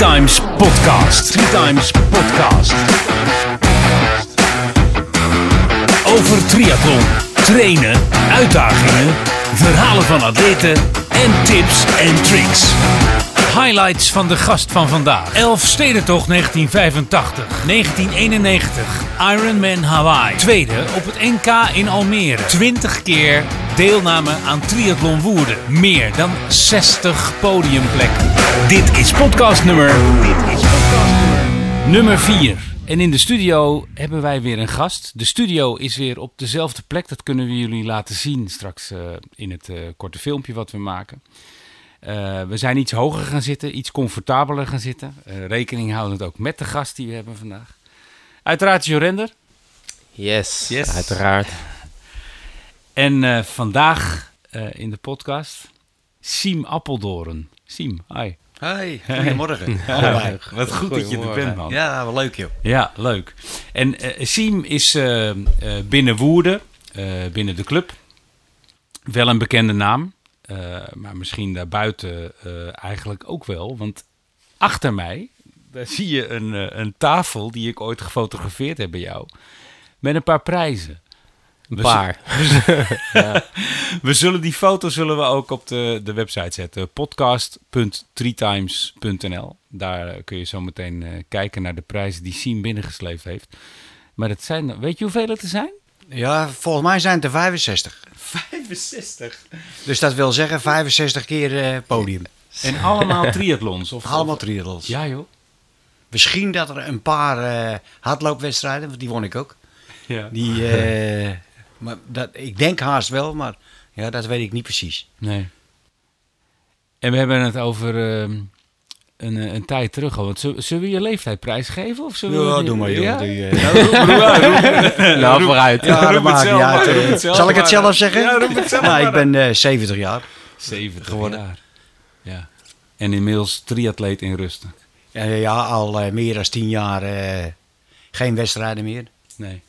Times Podcast. Three Times Podcast. Over triathlon, trainen, uitdagingen, verhalen van atleten en tips en tricks. Highlights van de gast van vandaag. Elfstedentocht 1985, 1991, Ironman Hawaii. Tweede op het NK in Almere. 20 keer deelname aan Triathlon Woerden. Meer dan 60 podiumplekken. Dit is podcast nummer... Dit is podcast nummer... Nummer 4. En in de studio hebben wij weer een gast. De studio is weer op dezelfde plek. Dat kunnen we jullie laten zien straks uh, in het uh, korte filmpje wat we maken. Uh, we zijn iets hoger gaan zitten, iets comfortabeler gaan zitten. Uh, rekening houdend ook met de gast die we hebben vandaag. Uiteraard Jorender. Yes, yes. uiteraard. En uh, vandaag in de podcast Siem Appeldoren. Siem, hi. Hi, goedemorgen. ja, wat goed dat je er bent, man. Ja, wel leuk, joh. Ja, leuk. En Siem is binnen Woerden, binnen de club, wel een bekende naam. Uh, maar misschien daarbuiten uh, eigenlijk ook wel. Want achter mij, daar zie je een, uh, een tafel die ik ooit gefotografeerd heb bij jou. Met een paar prijzen. Een we paar. We, ja. we, zullen die foto zullen we ook op de, de website zetten. podcast.threetimes.nl Daar kun je zo meteen kijken naar de prijzen die Siem binnengesleept heeft. Maar het zijn, weet je hoeveel het er zijn? Ja, volgens mij zijn het er 65. 65? Dus dat wil zeggen 65 keer uh, podium. En allemaal triathlons? Of, allemaal triathlons. Ja joh. Misschien dat er een paar uh, hardloopwedstrijden, want die won ik ook. Ja. Die, uh, maar dat, ik denk haast wel, maar ja, dat weet ik niet precies. Nee. En we hebben het over uh, een, een tijd terug al. Want zullen we je leeftijd prijsgeven? Of zullen ja, we doe maar joh. Ja? Die, uh... nou, roep, roep, roep, nou, vooruit. Ja. Maar, zelf, Zal ik het zelf zeggen? Ja, roep het zelf nou, ik ben uh, 70 jaar. 70 geworden. jaar. Ja. En inmiddels triatleet in rusten. Ja, ja al uh, meer dan 10 jaar uh, geen wedstrijden meer. Nee.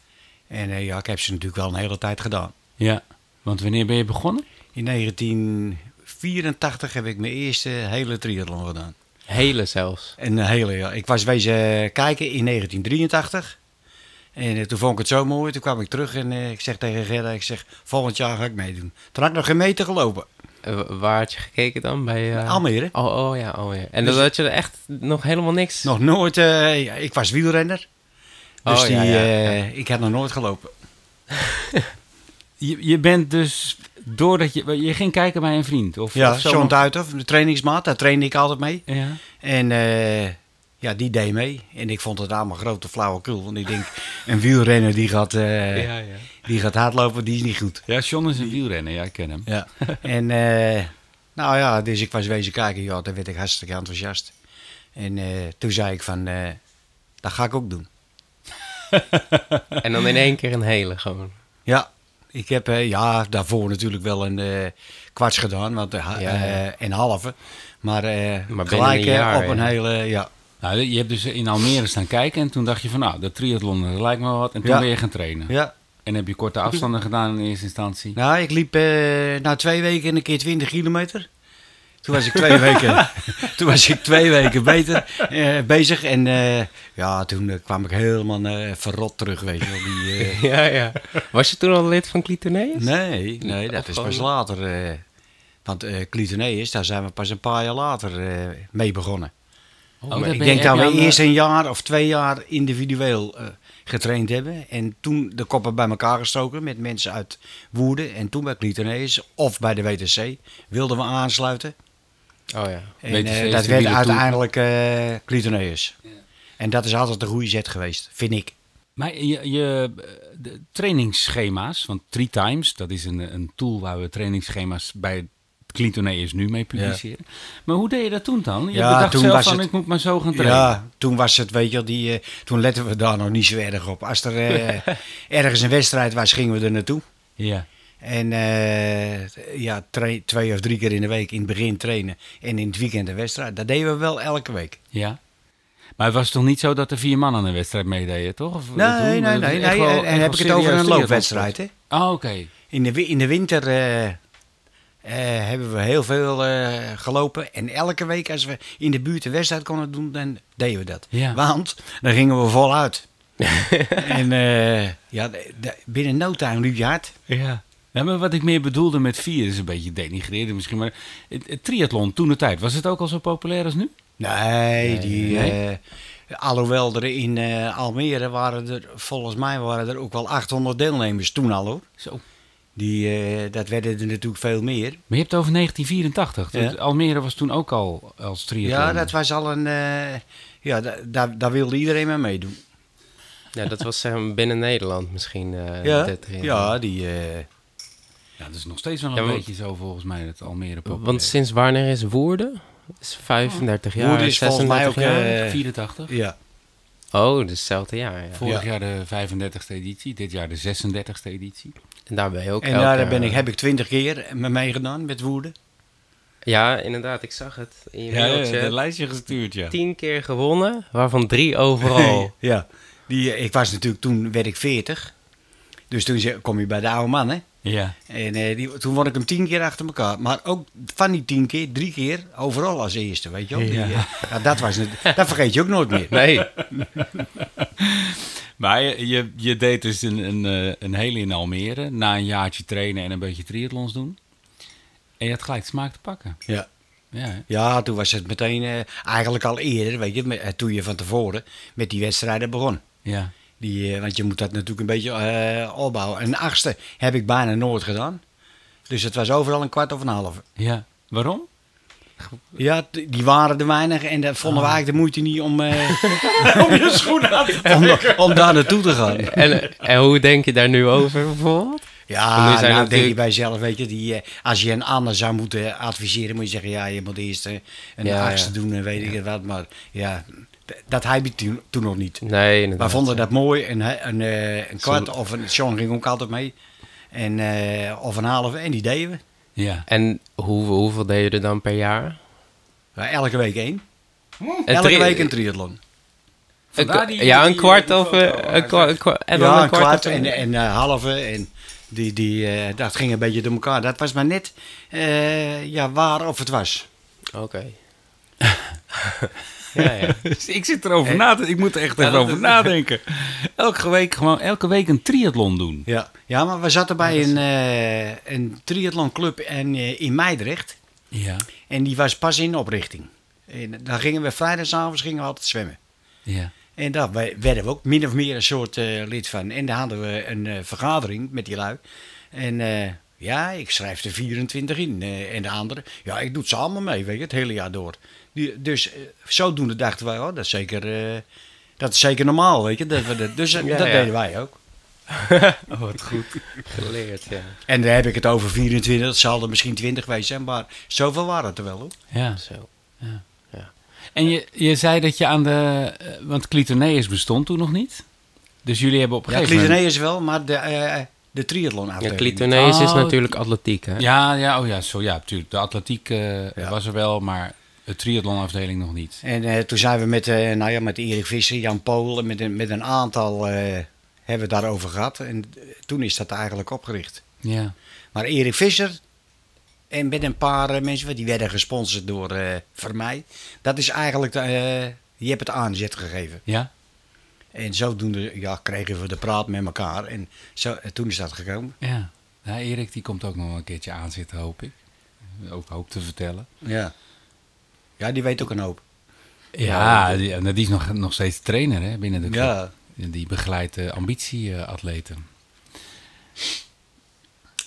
En uh, ja, ik heb ze natuurlijk wel een hele tijd gedaan. Ja, want wanneer ben je begonnen? In 1984 heb ik mijn eerste hele triathlon gedaan. Hele zelfs? Een hele, ja. Ik was wezen kijken in 1983. En uh, toen vond ik het zo mooi. Toen kwam ik terug en uh, ik zeg tegen Gerda, ik zeg, volgend jaar ga ik meedoen. Toen had ik nog geen meter gelopen. Uh, waar had je gekeken dan? Bij, Almere. Oh, oh ja, oh ja. En dus, dan had je er echt nog helemaal niks? Nog nooit. Ja, ik was wielrenner. Dus oh, die, ja, ja, ja. ik had nog nooit gelopen. je, je bent dus doordat je, je ging kijken bij een vriend? Of, ja, of zo John de trainingsmaat, daar trainde ik altijd mee. Ja. En uh, ja, die deed mee. En ik vond het allemaal grote flauwekul. Want ik denk, een wielrenner die gaat, uh, ja, ja. die gaat hardlopen, die is niet goed. Ja, John is een wielrenner, ja, ik ken hem. Ja. en uh, nou ja, dus ik was wezen kijken, ja, daar werd ik hartstikke enthousiast. En toen zei ik van, dat ga ik ook doen. en dan in één keer een hele gewoon. Ja, ik heb ja, daarvoor natuurlijk wel een uh, kwarts gedaan, want, Ja, ja. een halve. Maar, Maar gelijk binnen een jaar, op een hele, ja. Nou, je hebt dus in Almere staan kijken en toen dacht je van nou, de triathlon dat lijkt me wel wat. En toen ben je gaan trainen. ja. En heb je korte afstanden gedaan in eerste instantie. Nou, ik liep na twee weken een keer 20 kilometer. Toen was ik twee weken, toen was ik twee weken beter, eh, bezig. En eh, ja, toen eh, kwam ik helemaal verrot terug, weet je wel. Die, Ja, ja. Was je toen al lid van Clitoneus? nee, nee, dat is pas later. want Clitoneus, daar zijn we pas een paar jaar later mee begonnen. Oh, Ik ben denk dat we eerst een jaar of twee jaar individueel getraind hebben. En toen de koppen bij elkaar gestoken met mensen uit Woerden. En toen bij Clitoneus of bij de WTC wilden we aansluiten. Oh ja. En eh, dat de werd uiteindelijk eh Clitoneus. En dat is altijd een goede zet geweest, vind ik. Maar je, je de trainingsschema's, want Three Times, dat is een, een tool waar we trainingsschema's bij het Clintoneus nu mee publiceren. Maar hoe deed je dat toen dan? Je Ja, bedacht toen zelf was van het- ik moet maar zo gaan trainen. Ja, toen was het, weet je die, eh, toen letten we daar nog niet zo erg op. Als er eh, ergens een wedstrijd was, gingen we er naartoe. Ja. En eh, ja, twee of drie keer in de week in het begin trainen en in het weekend een wedstrijd. Dat deden we wel elke week. ja. Maar het was toch niet zo dat er vier man aan een wedstrijd meededen, toch? Of, Nee, nee, nee. Nee, wel- en heb ik het over een loopwedstrijd. Hè? Ah, oké. In, de, in de winter, eh, eh, hebben we heel veel gelopen. En elke week als we in de buurt een wedstrijd konden doen, dan deden we dat. Ja. Want dan gingen we voluit. en ja, binnen no time liep je hard. Ja. Ja, maar wat ik meer bedoelde met vier is een beetje denigreren misschien, maar het, het triathlon toen de tijd, was het ook al zo populair als nu? Nee, die, nee. eh, alhoewel er in eh, Almere waren er, volgens mij waren er ook wel 800 deelnemers toen al hoor. Zo. Die, eh, dat werden er natuurlijk veel meer. Maar je hebt het over 1984. Ja. Dat- Almere was toen ook al als triathlon. Ja, dat was al een. eh, ja, da- daar, daar wilde iedereen mee meedoen. Ja, dat was zeg maar, binnen Nederland misschien. eh, Ja, ja die. Eh, Ja, dat is nog steeds wel een Ja, maar- beetje zo volgens mij, dat Almere populair Want sinds wanneer is Woerden? Dat is 35 jaar, Woerden is volgens mij 36 ook, jaar. eh, 84. ja. Oh, dus hetzelfde jaar, ja. Vorig Ja. jaar de 35e editie, dit jaar de 36e editie. En daar ben je ook En daar ben ik, heb ik twintig keer mee meegedaan met Woerden. Ja, inderdaad, ik zag het in je mailtje. lijstje gestuurd, ja. Tien keer gewonnen, waarvan drie overal. ja. Die, eh, ik was natuurlijk toen werd ik 40. Dus toen kom je bij de oude man, hè? Ja. En eh, die, toen won ik hem tien keer achter elkaar. Maar ook van die tien keer, drie keer overal als eerste, weet je wel. Ja. eh, ja, dat, was, net- dat vergeet je ook nooit meer. Nee, Maar je, je, je deed dus een, een, eh, een hele in Almere, na een jaartje trainen en een beetje triathlons doen. En je had gelijk de smaak te pakken. Ja. Ja, ja, toen was het meteen, eigenlijk al eerder, weet je, met, toen je van tevoren met die wedstrijden begon. ja. Die, eh, want je moet dat natuurlijk een beetje eh, opbouwen. Een achtste heb ik bijna nooit gedaan. Dus het was overal een kwart of een halve. ja. Waarom? Ja, die waren er weinig en dat vonden we Ah. eigenlijk de moeite niet om, eh, om je schoenen aan te om, om daar naartoe te gaan. en, en hoe denk je daar nu over bijvoorbeeld? Ja, nou denk je bij jezelf, weet je, die, eh, als je een ander zou moeten adviseren, moet je zeggen, ja, je moet eerst een Ja, achtste ja. doen en weet ik het wat. Maar ja, dat heb je toen, toen nog niet. Nee, We inderdaad. vonden dat mooi, een, he- een, eh, een kwart Zo- of een, Sean ging ook altijd mee. En, eh, of een halve, en die deden we. Ja. En hoe, hoeveel deed je er dan per jaar? Ja, elke week één. Een Elke week een triathlon. Een die- ja, een kwart of eh, een kwart, een kwart- en dan een een kwart, en, en eh, halve. En die, die, eh, dat ging een beetje door elkaar. Dat was maar net eh, ja, waar of het was. Oké. ja, ja. Dus ik zit erover na te Ik moet er echt Ja, even over is- nadenken. Elke week, gewoon elke week een triathlon doen. Ja, ja maar we zaten bij een, eh een triathlonclub en, eh, in Meidrecht. Ja. En die was pas in oprichting. En daar gingen we vrijdagavond gingen we altijd zwemmen. Ja. En daar we- werden we ook min of meer een soort eh, lid van. En daar hadden we een eh, vergadering met die lui. En eh, ja, ik schrijf er 24 in. eh, en de andere, ja, ik doe het ze allemaal mee, weet je, het hele jaar door. Die, dus eh, zodoende dachten wij, oh, dat is zeker, eh, dat is zeker normaal, weet je. Dat we dat, dus eh, Ja, dat ja. deden wij ook. Oh, wat goed. Geleerd, ja. En daar heb ik het over 24, dat zal er misschien 20 geweest zijn, maar zoveel waren het er wel hoor. Ja. Zo. En je, je zei dat je aan de... Want Clitoneus bestond toen nog niet. Dus jullie hebben op een Ja, gegeven moment... Clitoneus wel, maar de, eh de triathlon Ja. Clitoneus is Oh, natuurlijk atletiek, hè? Ja, ja, oh ja, zo ja, natuurlijk. De atletiek Ja. was er wel, maar de triathlonafdeling nog niet. En eh, toen zijn we met, eh nou ja, met Erik Visser, Jan Pool, en met een, met een aantal eh, hebben we daarover gehad. En toen is dat eigenlijk opgericht. Ja. Maar Erik Visser en met een paar mensen, die werden gesponsord door eh Vermeij. Dat is eigenlijk, je hebt het aanzet gegeven. Ja? En zodoende ja, kregen we de praat met elkaar. En zo, en toen is dat gekomen. Ja. Erik die komt ook nog een keertje aanzitten, hoop ik. Ook hoop te vertellen. Ja, ja die weet ook een hoop. Ja, die, en die is nog, nog steeds trainer hè, binnen de club. Ja, Die begeleidt uh, ambitieatleten.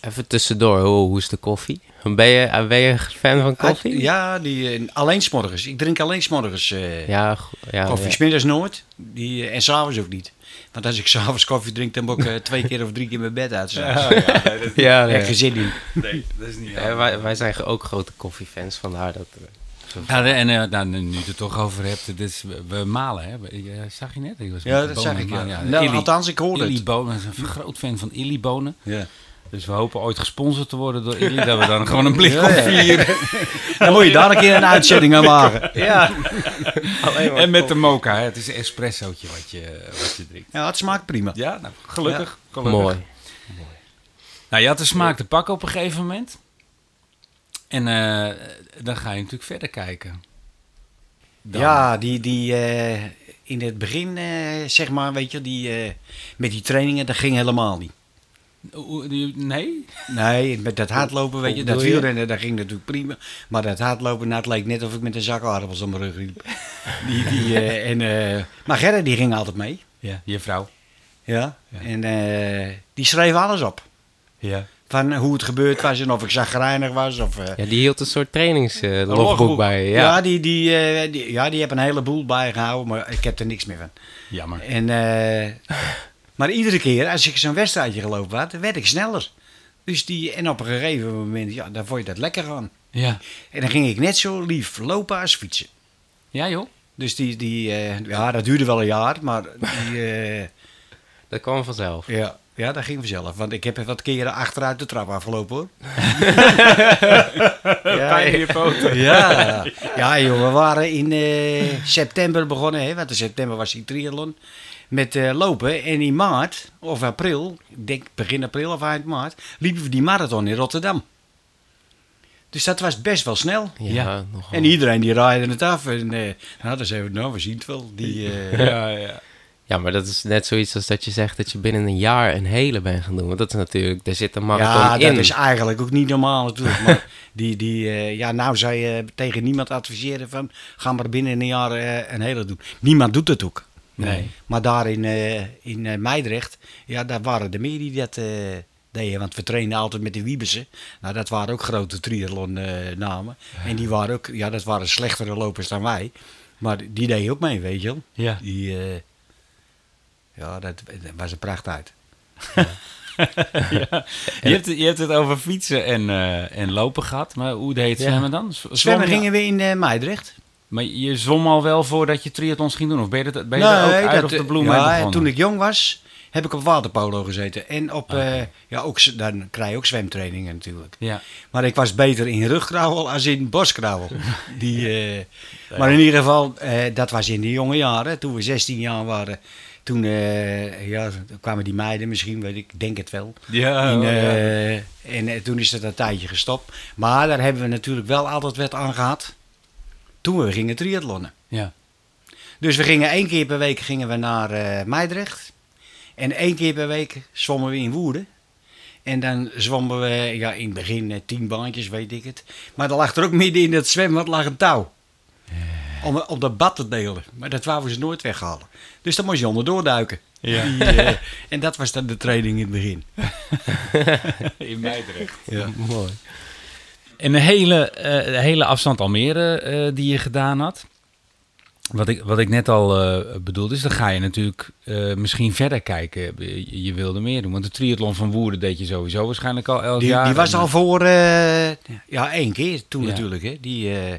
Even tussendoor, hoe, hoe is de koffie? Ben je, ben je fan van koffie? Ja, die, eh, alleen s'morgens. Ik drink alleen s'morgens eh Ja, ja, koffie. ja. Smiddags nooit. Die, eh, en s'avonds ook niet. Want als ik s'avonds koffie drink, dan moet ik eh, twee keer of drie keer mijn bed uit. Ja, Echt ja. geen zin in. Nee, dat is niet Ja, wij, wij zijn ook grote koffiefans, vandaar dat... eh, Ja, en uh, nou, nu je het toch over hebt, is, we, malen, hè? Je- zag je net? Ik was Ja, dat zag ik. Ja. Nou, Illy- althans, ik hoorde Illy het. Bonen, ik ben een groot fan van Illy Bonen. Ja. Dus we hopen ooit gesponsord te worden door Illy, dat we dan gewoon een blik Ja, ja. koffie hier. Dan moet je daar een keer een uitzending aan maken. Ja. En met de mocha, hè? het is een espressootje wat je, wat je drinkt. Ja, het smaakt prima. Ja, nou, gelukkig. gelukkig. Mooi. Nou, je had de smaak te pakken op een gegeven moment. En eh, dan ga je natuurlijk verder kijken. Dan- Ja, die, die eh, in het begin, eh, zeg maar, weet je, die, met die trainingen, dat ging helemaal niet. Nee? Nee, met dat hardlopen, weet je, dat wielrennen, dat ging natuurlijk prima. Maar dat hardlopen, nou, het leek net of ik met een zak aardappels op mijn rug liep. Die, die, en, eh, maar Gerrit, die ging altijd mee. Ja, je vrouw. Ja. Ja. En die schreef alles op. Ja. Van hoe het gebeurd was en of ik zagrijnig was. Of, eh, Ja, die hield een soort trainingslogboek logboek. bij. ja. Ja. die, die, eh, die, ja, die hebben een heleboel bijgehouden, maar ik heb er niks meer van. Jammer. En, eh, maar iedere keer als ik zo'n wedstrijdje gelopen had, werd ik sneller. Dus die, en op een gegeven moment, ja, dan vond je dat lekker gaan. Ja. En dan ging ik net zo lief lopen als fietsen. Ja, joh. Dus die, die eh, ja, dat duurde wel een jaar, maar die, eh, Dat kwam vanzelf. ja, ja, dat ging vanzelf. Want ik heb wat keren achteruit de trap afgelopen hoor. ja, Pijn in je poten. ja, ja joh, we waren in eh, september begonnen, hè, want in september was die triathlon, met eh, lopen. En in maart, of april, ik denk begin april of eind maart, liepen we die marathon in Rotterdam. Dus dat was best wel snel. Ja, Ja. nogal. En iedereen die raaide het af. En eh nou, dan zeiden we, nou, we zien het wel. Die, eh, Ja, ja. Ja, maar dat is net zoiets als dat je zegt dat je binnen een jaar een hele bent gaan doen. Want dat is natuurlijk, daar zit een marathon ja, in. dat is eigenlijk ook niet normaal natuurlijk. Maar die, die, eh, ja, nou zou je tegen niemand adviseren van, ga maar binnen een jaar eh, een hele doen. Niemand doet het ook. Nee. Maar daar in, eh, in Meidrecht, ja, daar waren er meer die dat eh, deden. Want we trainen altijd met de Wiebersen. Nou, dat waren ook grote triathlon eh, namen. En die waren ook, ja, dat waren slechtere lopers dan wij. Maar die deden ook mee, weet je wel. Ja. Die, eh, ja, dat, dat was een pracht uit. Je, hebt, het- je hebt het over fietsen en, eh, en lopen gehad, maar hoe deed het Ja. Zwemmen dan? Zwemmen gingen we in Meidrecht. Maar je zwom al wel voordat je triathlons ging doen? Of ben je, dat, ben je er ook uit dat, of de eh, bloem ja, begonnen? toen ik jong was, heb ik op waterpolo gezeten. En op, ja, ook, dan krijg je ook zwemtrainingen natuurlijk. Ja. Maar ik was beter in rugkrauwel als in boskrauwel. Die, maar in ieder geval, dat was in de jonge jaren, toen we 16 jaar waren. Toen eh, ja, kwamen die meiden misschien, weet ik, ik denk het wel. Ja, In, oh, ja. eh, en eh, toen is het een tijdje gestopt. Maar daar hebben we natuurlijk wel altijd wat aan gehad. Toen we gingen triathlonnen. ja. Dus we gingen één keer per week gingen we naar eh Meidrecht. En één keer per week zwommen we in Woerden. En dan zwommen we ja, in het begin tien baantjes, weet ik het. Maar dan lag er ook midden in het zwembad lag een touw. Om, om dat bad te delen. Maar dat wouden ze nooit weghalen. Dus dan moest je onderdoor duiken. Ja. Die, eh, en dat was dan de training in het begin. In Meidrecht. Ja. Mooi. En de hele, eh, de hele afstand Almere eh, die je gedaan had. Wat ik, wat ik net al eh bedoelde is, dan ga je natuurlijk eh, misschien verder kijken. Je, je wilde meer doen. Want de triathlon van Woerden deed je sowieso waarschijnlijk al elk Die, jaar. die was En, al voor, eh, ja, één keer toen Ja. natuurlijk. Hè. Die, eh,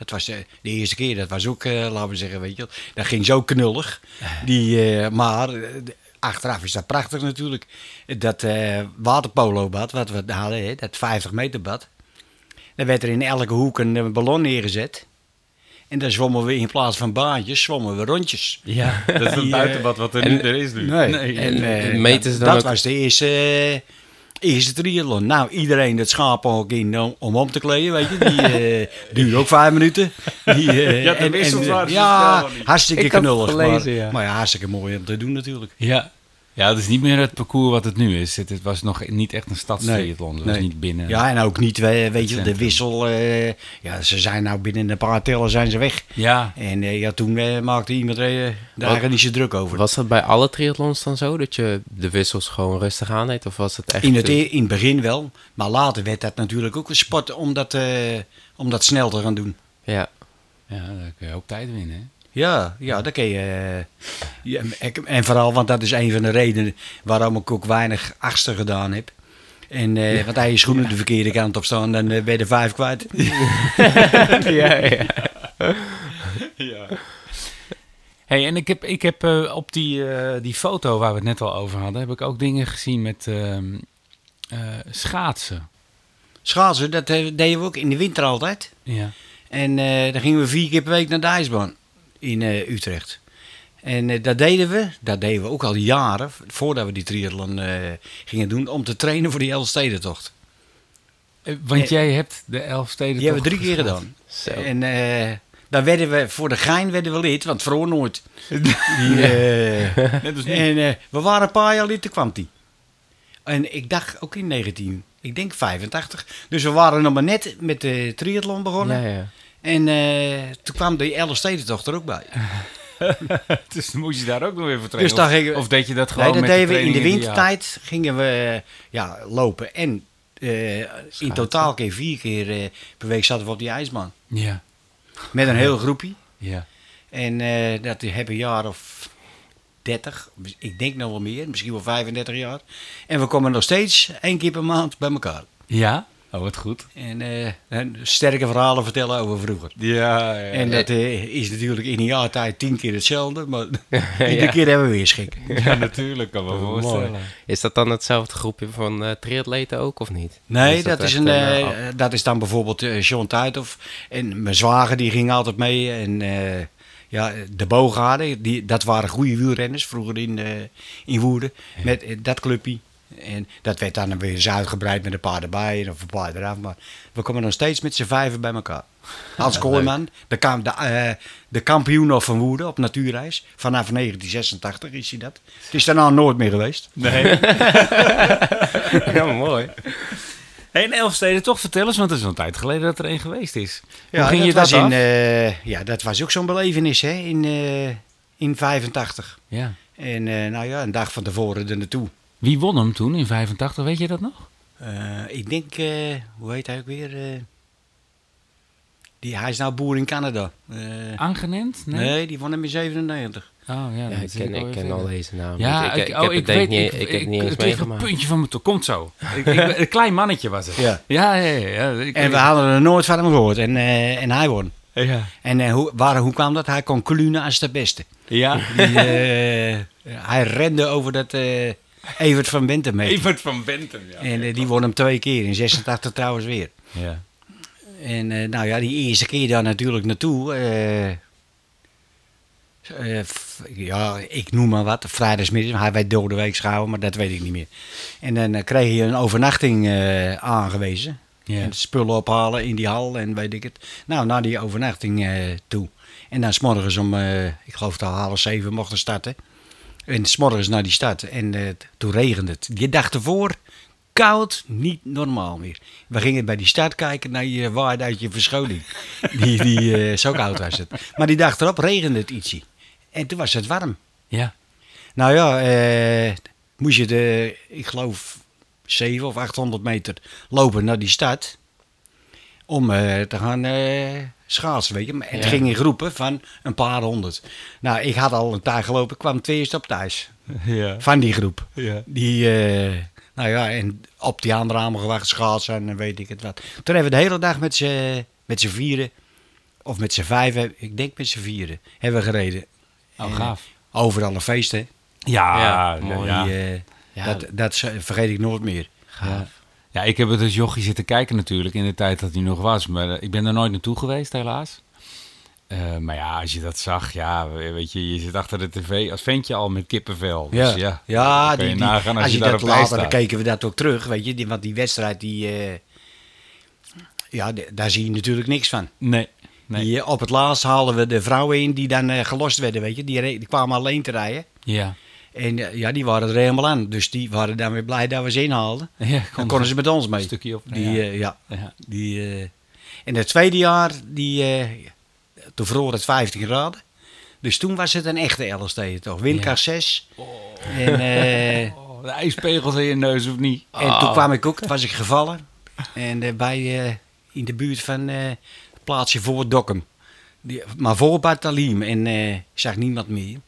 dat was eh, de eerste keer, dat was ook, eh, laten we zeggen, weet je wel. Dat ging zo knullig. Die, eh, maar de- achteraf is dat prachtig natuurlijk. Dat eh waterpolobad, wat we hadden, hè, dat 50 meter bad. Daar werd er in elke hoek een, ballon neergezet. En dan zwommen we in plaats van baantjes, zwommen we rondjes. Ja, dat is het buitenbad wat er, en- nu, er is nu. Nee. En, eh, dan dat ook- was de eerste, eh, eerste triathlon. Nou, iedereen het schapenhok in om, om om te kleden, weet je. Die eh duurde ook vijf minuten. Die, eh, Ja, de wissels waren zo Ja, hartstikke knullig. gelezen, maar, ja. maar ja, hartstikke mooi om te doen natuurlijk. Ja. Ja, het is niet meer het parcours wat het nu is. Het, het was nog niet echt een stadstriathlon. Het was nee. niet binnen. Ja, en ook niet, we- weet je, de wissel. eh, ja, ze zijn nou binnen een paar tellen zijn ze weg. Ja. En eh, ja, toen eh, maakte iemand eh, daar niet zo druk over. Was dat bij alle triathlons dan zo? Dat je de wissels gewoon rustig aandeed? Of was het echt... In het, eh, e- in het begin wel, maar later werd dat natuurlijk ook een sport om dat, eh, om dat snel te gaan doen. Ja. ja, daar kun je ook tijd winnen. Hè? Ja, ja, dat kun je. eh, ja, en vooral, want dat is een van de redenen waarom ik ook weinig achtste gedaan heb. En, eh, Want hij je schoenen de verkeerde kant op staan, dan eh, ben je er vijf kwijt. ja, ja. Hey, en ik heb, ik heb op die, die foto waar we het net al over hadden, heb ik ook dingen gezien met ehm, eh, schaatsen. Schaatsen, dat deden we ook in de winter altijd. Ja. En dan gingen we vier keer per week naar de ijsbaan in eh, Utrecht. En eh, dat deden we, dat deden we ook al jaren, voordat we die triathlon eh, gingen doen, om te trainen voor die Elfstedentocht. Want jij hebt de elf steden Die hebben we drie keer gedaan. Zo. En eh daar werden we, voor de gein werden we lid, want vroeger nooit. Eh, en eh, we waren een paar jaar lid, toen kwam die. En ik dacht ook in 19, ik denk 85. Dus we waren nog maar net met de triathlon begonnen. Ja, ja. En eh, toen kwam de Elfstedentocht er ook bij. Dus dan moest je daar ook nog weer voor trainen. Dus of, gingen we- of deed je dat gewoon Nee, dat deden we in de wintertijd. Gingen we eh, ja, lopen. En eh, in totaal keer vier keer per week zaten we op die ijsbaan. Ja, Met een heel groepje. ja. En eh, dat hebben een jaar of 30, ik denk nog wel meer, misschien wel 35 jaar. En we komen nog steeds één keer per maand bij elkaar. Ja? Oh, wat goed. En, eh, en sterke verhalen vertellen over vroeger. Ja, ja. En dat eh, is natuurlijk in een jaar tijd tien keer hetzelfde, maar iedere keer hebben we weer schik. ja natuurlijk, kan me Mooi. voorstellen. Is dat dan hetzelfde groepje van eh triatleten ook, of niet? Nee, Is dat, is een, een, eh, dat is dan bijvoorbeeld John Tuithoff. En mijn zwager die ging altijd mee. En eh, ja, de Bogaarden, die, dat waren goede wielrenners vroeger in, eh, in Woerden. Met dat clubje. En dat werd dan weer eens uitgebreid met een paar erbij of een paar eraf. Maar we komen nog steeds met z'n vijven bij elkaar. Hans Kooijman, de, kam- de, eh, de kampioen of van Woerden op natuurreis. Vanaf 1986 is hij dat. Het is daarna nooit meer geweest. Nee. ja, mooi. Hey, en Elfsteden toch vertel eens, want het is al een tijd geleden dat er één geweest is. Ja, Hoe ging dat je dat was in, eh, ja, dat was ook zo'n belevenis hè, in, eh in 85. Ja. En nou ja, een dag van tevoren er naartoe. Wie won hem toen in 85, weet je dat nog? Eh, ik denk, eh, hoe heet hij ook weer? eh, die, hij is nou boer in Canada. Eh, Aangenend? Nee. nee. die won hem in 97. Oh, ja, ik ken, ik ken al deze naam. Ja, ik, ik, oh, heb het denk weet, niet, ik, ik, heb het niet eens het ligt een meegemaakt. puntje van mijn toe. Komt zo. ik, ik, een klein mannetje was het. Ja. Ja, ja, ja. ja. Ik- En we hadden er nooit van hem gehoord. En, eh, en hij won. Ja. En eh, hoe, waar, hoe kwam dat? Hij kon Clune als de beste. Ja. Die, hij rende over dat eh Evert van heet hij. Evert van Bentham, ja. En eh, die won hem twee keer. In 86 trouwens weer. Ja. En eh, nou ja, die eerste keer daar natuurlijk naartoe. eh, f- ja, ik noem maar wat. Vrijdagsmiddag. Hij werd door de week gehouden, maar dat weet ik niet meer. En dan kreeg je een overnachting aangewezen. Ja. En spullen ophalen in die hal en weet ik het. Nou, naar die overnachting toe. En dan s'morgens om, eh, ik geloof dat half zeven mochten starten. En s'morgens naar die stad. En eh, toen regende het. Je dag ervoor, koud, niet normaal meer. We gingen bij die stad kijken naar je waarde uit je verschoning. Die, die, eh, zo koud was het. Maar die dag erop regende het ietsje. En toen was het warm. Ja. Nou ja, eh, moest je de, ik geloof, 700 of 800 meter lopen naar die stad. Om eh, te gaan eh, schaatsen, weet je. Maar Het Ja. ging in groepen van een paar honderd. Nou, ik had al een tijd gelopen, ik kwam eerst op thuis. Ja. Van die groep. Ja. Die, eh, nou ja, en op die andere allemaal gewacht schaatsen en weet ik het wat. Toen hebben we de hele dag met z'n vieren, of met z'n vijven, ik denk met z'n vieren, hebben we gereden. Oh, En gaaf. Overal een feest, hè. Ja, Ja, mooi. Die, eh, Ja. dat, dat vergeet ik nooit meer. Ja. Ja, ik heb het als jochie zitten kijken natuurlijk in de tijd dat hij nog was. Maar eh, ik ben er nooit naartoe geweest, helaas. Eh, maar ja, als je dat zag, ja, weet je, je zit achter de tv als ventje al met kippenvel. Dus ja, ja dan kan je die, die- als, als je, je daar dat later, dan keken we dat ook terug, weet je. Die, want die wedstrijd, die, eh, ja, daar zie je natuurlijk niks van. Nee, nee. Die, op het laatst haalden we de vrouwen in die dan gelost werden, weet je. Die, die kwamen alleen te rijden. Ja. En eh, ja, die waren er helemaal aan. Dus die waren dan weer blij dat we ze inhaalden. ja Dan konden ze met ons mee. een stukje op. Die, ja. eh, ja. Ja. Die, eh, en het tweede jaar, die, eh, toen vroor het 15 graden. Dus toen was het een echte LSD toch? Windkracht 6. En, eh, Oh, de ijspegels in je neus of niet? en toen kwam ik ook, was ik gevallen. En bij, in de buurt van het plaatsje voor Dokkum. Die, maar voor Bartaliem. En ik zag niemand meer.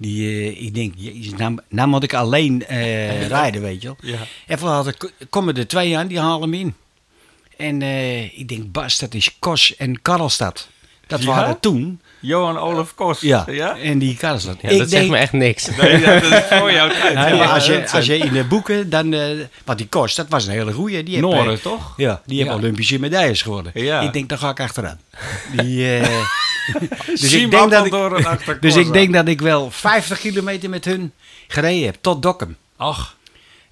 Die, eh, ik denk, jezus, nou, nou moet ik alleen eh, rijden, weet je wel. Ja. Later k- komen er twee aan, die halen hem in. En eh, ik denk, Bas, dat is Kos en Karlstad. Dat Ja? waren toen. Johan Olaf Kos. Ja, ja? en die Karlstad. Ja, ik dat denk, zegt me echt niks. Nee, ja, dat is voor jouw tijd. Nee, Ja, maar als, je, als je in de boeken, dan. eh want die Kos, dat was een hele goeie. Die heeft, Noren, toch? Ja, die heeft Ja. Olympische medailles geworden. Ja. Ik denk, daar ga ik achteraan. Die, eh, dus ik denk dat ik, dus ik denk dat ik wel 50 kilometer met hun gereden heb, tot Dokkum. Ach,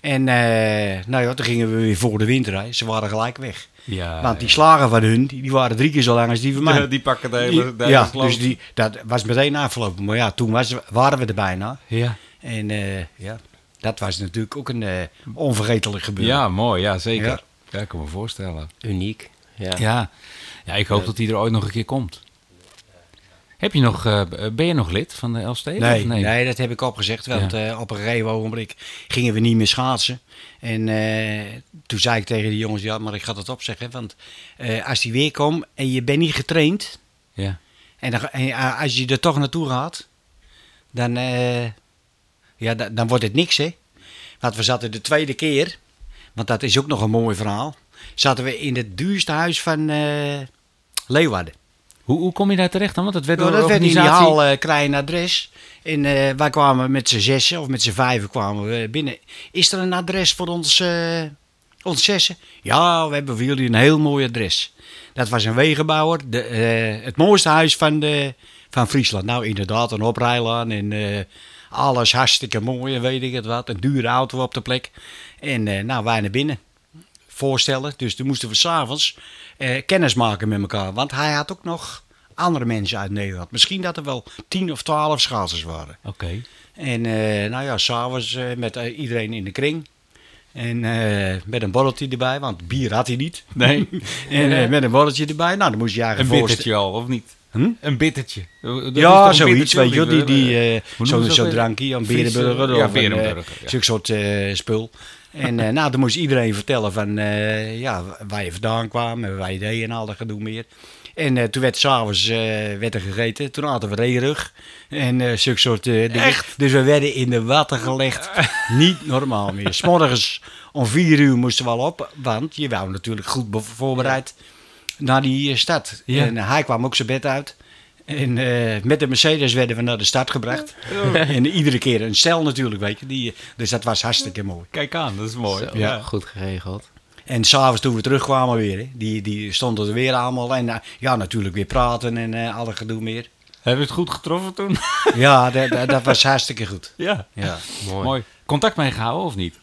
En eh, nou ja, toen gingen we weer voor de winter. Ze waren gelijk weg. Ja, Want die slagen van hun, die, die waren drie keer zo lang als die van mij. ja, die pakken de hele, de hele ja, dus die, dat was meteen afgelopen. Maar ja, toen was, waren we er bijna. Ja. En eh, ja, dat was natuurlijk ook een eh, onvergetelijk gebeuren. ja, mooi. Ja, zeker. Ja. Ja. ik kan me voorstellen. Uniek. Ja. Ja, ja ik hoop dat hij er ooit nog een keer komt. Heb je nog, eh, ben je nog lid van de Elfsteden? Nee, nee. dat heb ik opgezegd. Want eh, op een gegeven ogenblik gingen we niet meer schaatsen. En eh, toen zei ik tegen die jongens, ja, maar ik ga dat opzeggen. Want eh, als die weer komt en je bent niet getraind... Ja. en, dan, en als je er toch naartoe gaat... dan, eh, ja, da- dan wordt het niks, hè. Want we zaten de tweede keer... want dat is ook nog een mooi verhaal... zaten we in het duurste huis van eh, Leeuwarden. Hoe, hoe kom je daar terecht dan? Want dat werd Nou, door dat de werd in die organisatie... hal uh, een adres. En eh, wij kwamen met z'n zessen of met z'n vijven kwamen we binnen. Is er een adres voor ons, eh, ons zessen? Ja, we hebben voor jullie een heel mooi adres. Dat was een wegenbouwer. De, het mooiste huis van, de, van Friesland. Nou, inderdaad, een oprijlaan en alles hartstikke mooi en weet ik het wat. Een dure auto op de plek. En nou, wij naar binnen voorstellen. Dus toen moesten we s'avonds eh kennis maken met elkaar. Want hij had ook nog andere mensen uit Nederland. Misschien dat er wel tien of twaalf schaatsers waren. Oké. En eh, nou ja, s'avonds eh met iedereen in de kring. En met een borreltje erbij, want bier had hij niet. Nee, En met een borreltje erbij. Nou, dan moest je een eigenlijk bittertje al, of niet? Hm? Een bittertje. Dat Ja, een zoiets, weet je Die, die, Zo'n dat? drankje, een berenburger. ja, of een, berenburger, ja. Zo'n soort spul. En eh, nou, dan moest iedereen vertellen van eh, ja, waar je vandaan kwam en waar je deed en al dat gedoe meer. En eh, toen werd s'avonds werd er gegeten. Toen hadden we reerug en zulke soort dingen. Dus we werden in de watten gelegd. Niet normaal meer. S'morgens om vier uur moesten we al op, want je wou natuurlijk goed be- voorbereid naar die stad. Ja. En hij kwam ook zijn bed uit. En eh, met de Mercedes werden we naar de stad gebracht. En iedere keer een cel natuurlijk, weet je. Die, dus dat was hartstikke mooi. Kijk aan, dat is mooi. Zo, Ja. Goed geregeld. En s'avonds toen we terugkwamen weer, hè, die, die stonden er weer allemaal. En eh, ja, natuurlijk weer praten en eh alle gedoe meer. Hebben we het goed getroffen toen? Ja, dat, dat, dat was hartstikke goed. ja. Ja. Mooi. Mooi. Contact meegehouden of niet?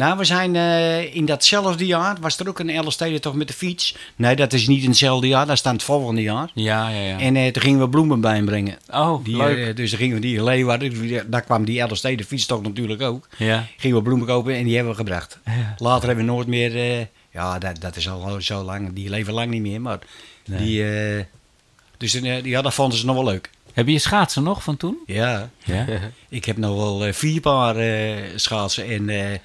Nou, we zijn eh, in datzelfde jaar, was er ook een Elstede toch met de fiets? Nee, dat is niet in hetzelfde jaar, dat staat het volgende jaar. Ja, ja, ja. En eh, toen gingen we bloemen bijbrengen. oh, Die, leuk. eh, dus dan gingen we die Leeuwarden, daar kwam die Elstede fietstocht natuurlijk ook. ja. Gingen we bloemen kopen en die hebben we gebracht. Ja. Later hebben we nooit meer, ja, dat, dat is al zo lang, die leven lang niet meer, maar die, dus ja, dat vonden ze nog wel leuk. Heb je je schaatsen nog van toen? Ja, Ja. ik heb nog wel vier paar schaatsen en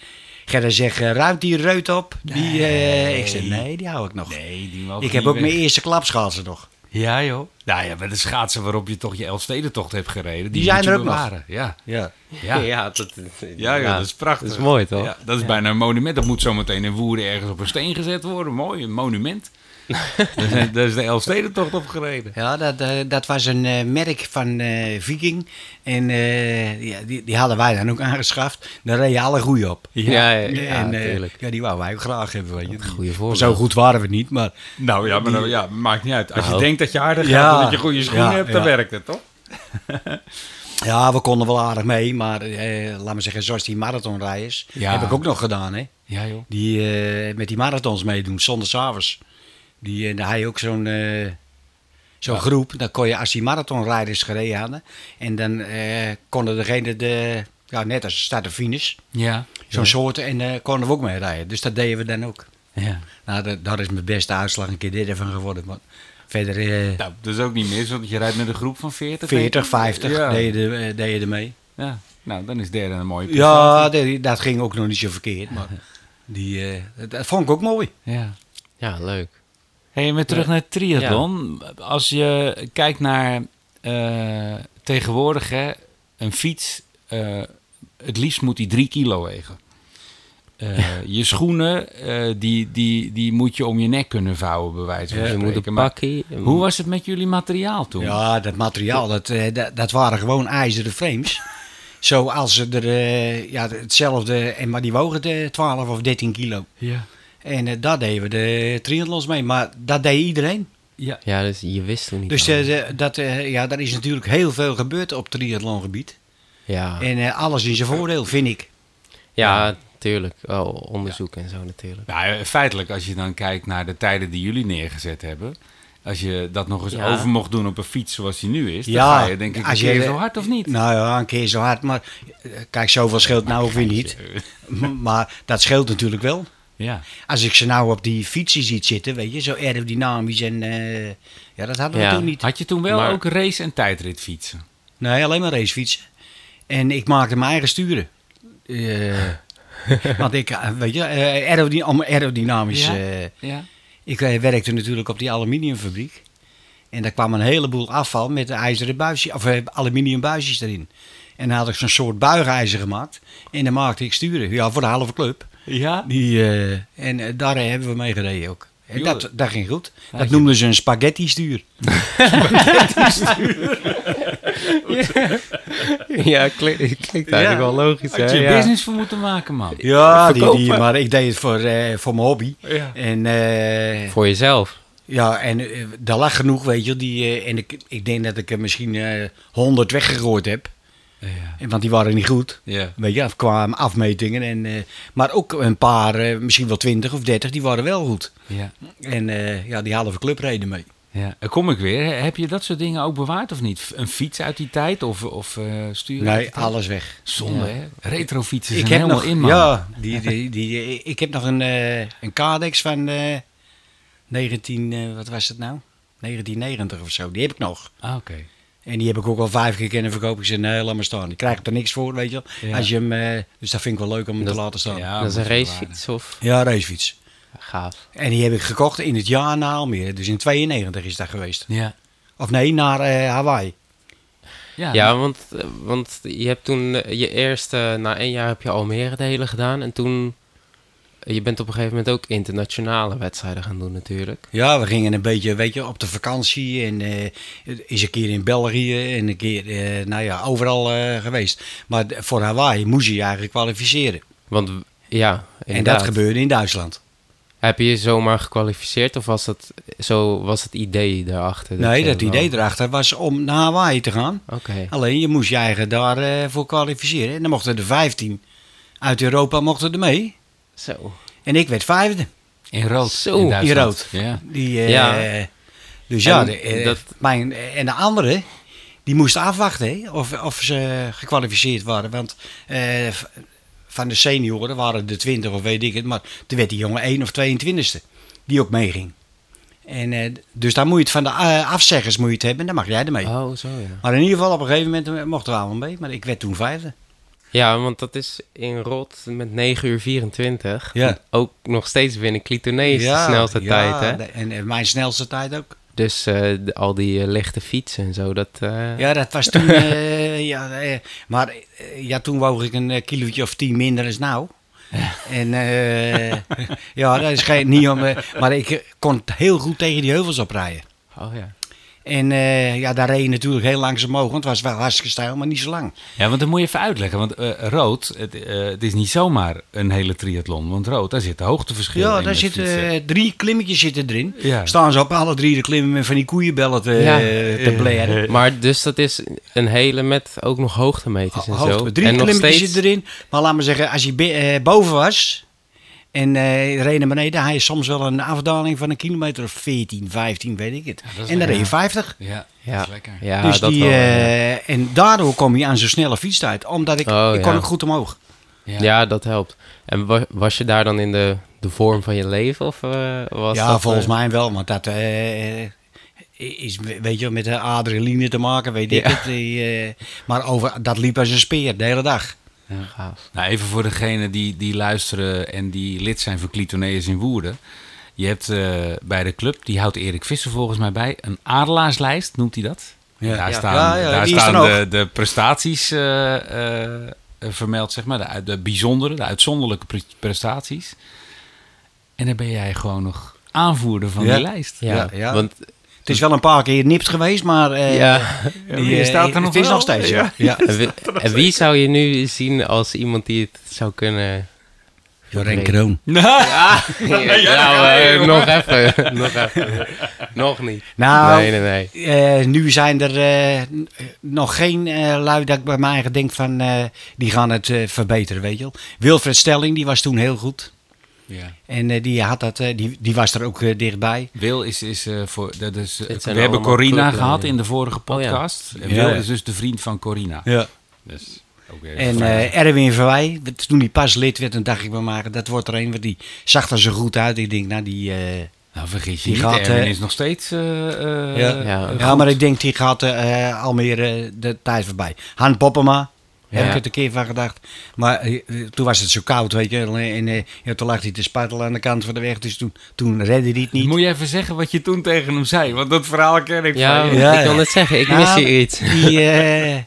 Gerda zegt, eh, ruimt die reut op? Die, eh, ik zeg, nee, die hou ik nog. Nee, die ik heb ook mijn eerste klapschaatsen nog. Ja, joh. Nou ja, met de schaatsen waarop je toch je Elfstedentocht hebt gereden. Die, Die zijn er ook nog. bewaren. Ja. Ja. Ja. Ja, dat, Ja, joh, dat is prachtig. Dat is mooi, toch? Ja, dat is bijna een monument. Dat moet zometeen in Woerden ergens op een steen gezet worden. Mooi, een monument. Daar is- de Elfstedentocht op gereden. Ja, dat, eh, dat was een eh, merk van eh, Viking. En eh, ja, die, die hadden wij dan ook aangeschaft. Daar reden alle goeie op. Ja, ja, ja, en, eh, ja, die wouden wij ook graag hebben. Weet je. Die- Goeie voorbeeld. Zo goed waren we niet, maar Nou ja, maar nou, ja, maakt niet uit. Als je Nou. denkt dat je aardig gaat Ja. en dat je goede schoenen Ja, hebt, dan ja. werkt het, toch? ja, we konden wel aardig mee. Maar eh, laat me zeggen, zoals die marathonrijders, Ja. heb ik ook nog gedaan. Hè? Ja, joh. Die eh, met die marathons meedoen, zondagsavonds. Die, eh, daar had je ook zo'n eh, zo'n Ja. groep. Dan kon je, als die marathonrijders gereden hadden. En dan eh, konden degene, de, ja, net als start en finish, Ja. zo'n soort. En eh konden we ook mee rijden. Dus dat deden we dan ook. ja. Nou, dat, dat is mijn beste uitslag een keer derde van geworden. Maar verder eh, Nou, dat is ook niet mis, want je rijdt met een groep van 40. 40, 50 Ja. deed, je er, eh, deed je er mee. Ja. Nou, dan is derde een mooie Ja, prestatie. dat, dat ging ook nog niet zo verkeerd. Maar die, eh, dat, dat vond ik ook mooi. Ja. Ja, leuk. Hey, en weer terug naar het triathlon. Als je kijkt naar eh, tegenwoordig, hè, een fiets, eh, het liefst moet die drie kilo wegen. Eh, Je schoenen, eh, die, die, die moet je om je nek kunnen vouwen, bij wijze van Je spreken. moet een pakkie. Hoe was het met jullie materiaal toen? Ja, dat materiaal, dat, dat, dat waren gewoon ijzeren frames. Zoals ze er, eh, ja, hetzelfde, en maar die wogen de 12 of 13 kilo. Ja. En eh, daar deden we de triathlons mee, maar dat deed iedereen. Ja. Ja, dus je wist toen niet. Dus eh, de- dat, eh, ja, daar is natuurlijk heel veel gebeurd op triathlongebied. ja. En alles in zijn voordeel, vind ik. ja, het tuurlijk. Oh, onderzoek en zo natuurlijk. Nou, ja, feitelijk, als je dan kijkt naar de tijden die jullie neergezet hebben. Als je dat nog eens Ja. over mocht doen op een fiets zoals die nu is. Dan Ja, ga je denk ik een als je- keer zo hard of niet? Nou ja, een keer zo hard, maar kijk, zoveel scheelt nou ook weer niet. Maar dat scheelt natuurlijk wel. Ja. Als ik ze nou op die fietsen ziet zitten, weet je, zo aerodynamisch en... eh, ja, dat hadden we Ja. toen niet. Had je toen wel Maar- ook race- en tijdritfietsen? Nee, alleen maar racefietsen. En ik maakte mijn eigen sturen. Eh, want ik, eh, weet je, aerodynamisch. Ja. Ja. ik werkte natuurlijk op die aluminiumfabriek. En daar kwam een heleboel afval met de ijzeren buisjes, of aluminium buisjes erin. En dan had ik zo'n soort buigijzer gemaakt. En dan maakte ik sturen. Ja, voor de halve club. Ja? Die, eh, en eh, daar hebben we mee gereden ook. En dat, dat ging goed. Dat noemden ze een spaghetti stuur. ja, klinkt, klinkt eigenlijk wel logisch. Had hè? je Ja. business voor moeten maken, man. Ja, die, maar ik deed het voor, eh, voor mijn hobby. Ja. En eh, Voor jezelf. ja, en eh, daar lag genoeg, weet je. Die, eh, en ik, ik denk dat ik er misschien eh, honderd weggegooid heb. Ja. En, want die waren niet goed. Ja. Weet je, qua afmetingen. En, eh, maar ook een paar, eh, misschien wel twintig of dertig, die waren wel goed. Ja. En eh, ja, die halve club reden mee. Ja. Dan kom ik weer. Heb je dat soort dingen ook bewaard of niet? Een fiets uit die tijd of, of uit Nee, alles weg. Zonde, Ja. hè? Retrofietsen Ik zijn heb helemaal nog, in, man. ja, die, die, die, ik heb nog een, een Cadex van eh 19, eh, wat was het nou? 1990 of zo. Die heb ik nog. Ah, oké. En die heb ik ook al vijf keer kunnen verkopen. Ik zei, nee, laat maar staan. Ik krijg er niks voor, weet je wel. Ja. Als je hem, eh, dus dat vind ik wel leuk om hem Dat- te laten staan. Ja, Ja, dat is een racefiets of... racefiets. Gaaf. En die heb ik gekocht in het jaar na Almere. Dus in 92 is dat geweest. Ja. Of nee, naar eh, Hawaii. Ja, Ja, want, eh, want je hebt toen eh, je eerste... Na één jaar heb je Almere de hele gedaan. En toen... Je bent op een gegeven moment ook internationale wedstrijden gaan doen natuurlijk. Ja, we gingen een beetje, weet je, op de vakantie. En eh is een keer in België en een keer, eh, nou ja, overal eh, geweest. Maar voor Hawaii moest je je eigenlijk kwalificeren. Want ja, En dat gebeurde in Duitsland. Heb je je zomaar gekwalificeerd of was dat zo was het idee daarachter? nee, dat wel- idee erachter was om naar Hawaii te gaan. Oké. Alleen je moest je eigen daarvoor voor kwalificeren. En dan mochten er 15 uit Europa mochten er mee. Zo. En ik werd vijfde. in rood. Zo, in Duitsland. in rood. Ja. Die, eh, Ja. Dus ja, En de, eh, dat- mijn, en de anderen, die moesten afwachten hè, of, of ze gekwalificeerd waren. Want eh, van de senioren waren er 20 of weet ik het. Maar toen werd die jongen 1 of 22ste, die ook meeging. En, eh, dus daar moet je het van de eh, afzeggers moet je het hebben, en dan mag jij ermee. Oh, zo ja. Maar in ieder geval op een gegeven moment eh, mochten we allemaal mee. Maar ik werd toen vijfde. Ja, want dat is in Rot met 9 uur 24. Ja. Ook nog steeds binnen Clitonees de snelste ja, tijd, hè? En, en mijn snelste tijd ook. Dus eh, de- al die eh, lichte fietsen en zo, dat... eh, Ja, dat was toen. ja, maar ja, toen woog ik een kilootje of tien minder dan nou. En ja, dat is geen, niet om. maar ik kon heel goed tegen die heuvels oprijden. Oh ja. En eh, ja, daar reed je natuurlijk heel langzaam omhoog, want het was wel hartstikke stijl, maar niet zo lang. Ja, want dan moet je even uitleggen. Want eh, rood, het, eh, het is niet zomaar een hele triathlon. Want rood, daar zit hoogteverschil in. Ja, daar zitten drie klimmetjes zitten erin. Ja. Staan ze op alle drie de klimmen met van die koeienbellen te, Ja. te blaren. Maar dus dat is een hele met ook nog hoogtemeters en Hoogte- zo. Drie en nog klimmetjes steeds... zitten erin. Maar laat maar zeggen, als je eh, boven was en eh reed naar beneden, had je soms wel een afdaling van een kilometer of 14, 15, weet ik het. dat is en dan reed je 50. Ja, dat Ja, is lekker. ja dus dat die, wel. ja. eh, en daardoor kom je aan zo'n snelle fietstijd. Omdat ik, Oh, ik kon ook goed omhoog. Ja. Ja. dat helpt. En wa- was je daar dan in de, de vorm van je leven? Of eh, was ja, dat, volgens mij wel. Want dat eh, is, weet je, wel, met de adrenaline te maken, weet ik het. eh, maar over, dat liep als een speer de hele dag. Gaaf. Nou, even voor degenen die, die luisteren en die lid zijn van Clitoneus in Woerden. Je hebt eh, bij de club, die houdt Erik Visser volgens mij bij, een adelaarslijst, noemt hij dat? Ja. Daar Ja. staan, Ja, ja, daar staan de, de prestaties eh, eh, vermeld, zeg maar. De, de bijzondere, de uitzonderlijke pre- prestaties. En dan ben jij gewoon nog aanvoerder van Ja. die lijst. Ja, Ja, ja. want Het is wel een paar keer nipt geweest, maar eh, ja. die, eh, staat er nog het is wel. nog steeds. Ja. Ja. En wie, en wie zou je nu zien als iemand die het zou kunnen Jorren Kroon. Ja, nou, eh, nog even. nog even. Nog niet. Nou, nee, nee, nee. eh, nu zijn er eh, nog geen eh lui dat ik bij mij eigen denk van... eh, die gaan het eh, verbeteren, weet je wel. Wilfred Stelling, die was toen heel goed. Ja. En eh, die, had dat, eh, die, die was er ook eh, dichtbij. Wil is, is voor. Dat is, we hebben Corina gehad in de vorige Oh, ja. podcast. En Wil ja. is dus de vriend van Corina. Ja. Dus ook weer En eh, Erwin Verwij, toen hij pas lid werd, dan dacht ik bij mij, dat wordt er een, want die zag er zo goed uit. Ik denk, nou die... eh, nou, vergis je die niet. gaat, Erwin is nog steeds. eh, eh, Ja. Ja. maar ik denk, die gaat eh al meer de tijd voorbij. Han Poppema, heb ik het een keer van gedacht. Maar eh, eh, toen was het zo koud, weet je. En eh, ja, toen lag hij te spartelen aan de kant van de weg. Dus toen, toen redde hij het niet. Moet je even zeggen wat je toen tegen hem zei? Want dat verhaal ken ik Ja, van je. Ja, ik kan het zeggen. Ik Nou, mis hier iets. Die, eh,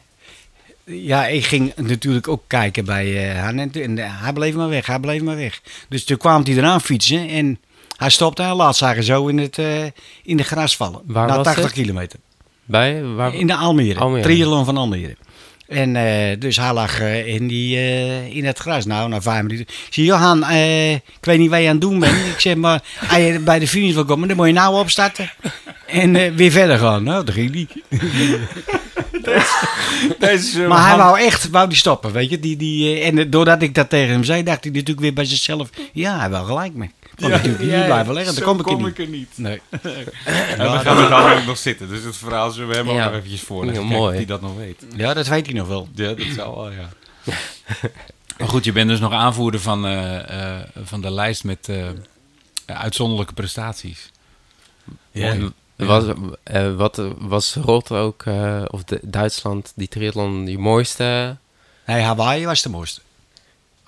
ja, ik ging natuurlijk ook kijken bij eh Han. En, hij bleef maar weg, hij bleef maar weg. Dus toen kwam hij eraan fietsen en hij stopte en laat zagen zo in, het, eh, in de gras vallen. Waar Na was 80 het? kilometer. Bij? Waar? In de Almere. Almere. Triathlon van Almere. En eh, dus hij lag eh, in, die, eh, in het gras. Nou, na vijf minuten. Ik zeg, Johan, ik weet niet wat je aan het doen bent. ik zeg, maar als je bij de finish wil komen, dan moet je nou opstarten. En weer verder gaan. Nou, dat ging niet. Maar hij wou echt wou die stoppen, weet je. Die, die, en doordat ik dat tegen hem zei, dacht hij natuurlijk weer bij zichzelf... Ja, hij wel gelijk mee. Ik kon natuurlijk blijven liggen, dan kom ik er niet. er niet. Nee. En we gaan er dan ook nog zitten. Dus het verhaal zullen we hem ook Ja. nog eventjes voorleggen. Ja, mooi. hij dat nog weet. Ja, dat weet hij nog wel. Ja, dat zou wel, ja. maar goed, je bent dus nog aanvoerder van, eh, eh, van de lijst met eh, uitzonderlijke prestaties. Ja. Mooi. Was, eh, wat was Rot ook, eh, of de, Duitsland, die triathlon, die mooiste? Nee, Hawaii was de mooiste.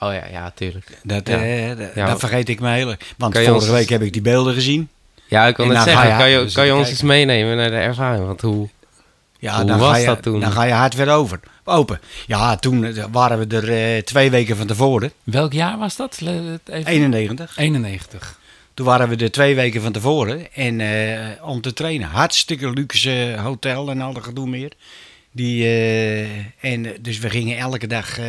Oh ja, ja, tuurlijk. Dat, Ja. eh, dat, Ja. dat vergeet ik me heel Want Kan vorige ons- week heb ik die beelden gezien. Ja, ik wil net dan zeggen, je- kan je, dus kan je even ons eens kijken. meenemen naar de ervaring? Want hoe... Ja, Hoe dan was ga je, dat toen? Dan ga je hard weer over. Open. Ja, toen eh, waren we er eh, twee weken van tevoren. Welk jaar was dat? Le- het even- 91. 91. Toen waren we er twee weken van tevoren. En eh, om te trainen. Hartstikke luxe hotel en al dat gedoe meer. Die, eh, en, eh, dus we gingen elke dag eh,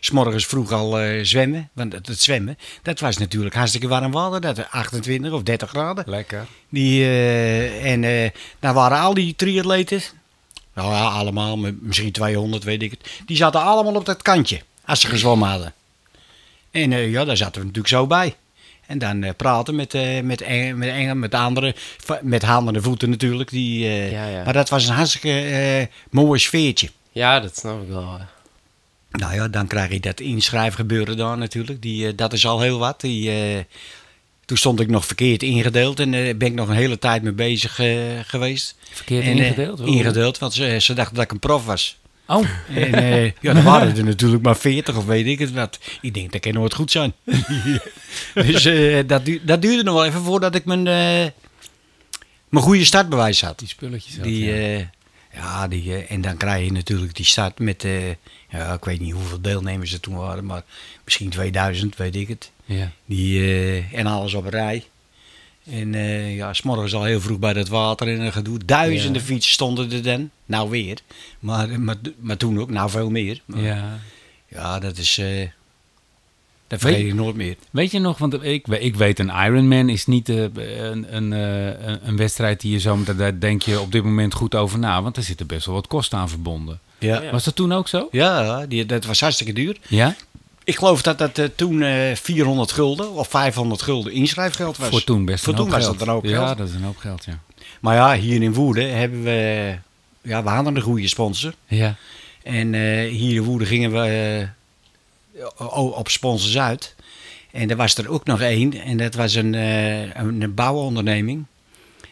s morgens vroeg al zwemmen. Want het, het zwemmen, dat was natuurlijk hartstikke warm water. Dat 28 of 30 graden. Lekker. Die, en daar waren al die triatleten, nou ja, allemaal, misschien 200, weet ik het. Die zaten allemaal op dat kantje, als ze gezwommen hadden. En ja, daar zaten we natuurlijk zo bij. En dan eh, praten met, eh met, Eng- met, Engel, met anderen, met handen en voeten natuurlijk. Die, eh, Ja, ja. Maar dat was een hartstikke mooi sfeertje. Ja, dat snap ik wel. Nou ja, dan krijg je dat inschrijfgebeuren daar natuurlijk. Die, dat is al heel wat. Die, toen stond ik nog verkeerd ingedeeld en eh ben ik nog een hele tijd mee bezig geweest. Verkeerd En, ingedeeld? Ingedeeld, want ze, ze dachten dat ik een prof was. Oh, En eh, ja, dan waren er natuurlijk maar 40 of weet ik het wat. Ik denk, dat kan nooit goed zijn. dus eh, dat, du- dat duurde nog wel even voordat ik mijn, eh, mijn goede startbewijs had. die spulletjes. had, Die, ja. ja, die, en dan krijg je natuurlijk die start met, ja, ik weet niet hoeveel deelnemers er toen waren, maar misschien 2000, weet ik het. ja. Die, en alles op een rij. En eh ja, s'morgens al heel vroeg bij dat water en een gedoe. Duizenden Ja. fietsen stonden er dan. Nou weer. Maar, maar, maar toen ook, nou veel meer. Maar, ja. ja. dat is... eh dat vergeet Weet- ik nooit meer. Weet je nog, want ik, ik weet een Ironman is niet eh, een, een, eh, een, wedstrijd die je zo, daar denk je op dit moment goed over na, want er zitten best wel wat kosten aan verbonden. Ja, Ja. ja. Was dat toen ook zo? die, dat was hartstikke duur. Ja? Ik geloof dat dat eh, toen eh 400 gulden of 500 gulden inschrijfgeld was. Voor toen best Voor toen was geld. dat een hoop Ja, geld. dat is een hoop geld, ja. Maar ja, hier in Woerden hebben we... Ja, we hadden een goede sponsor. Ja, En eh, hier in Woerden gingen we eh, op sponsors uit. En er was er ook nog één. En dat was een, eh, een, bouwonderneming.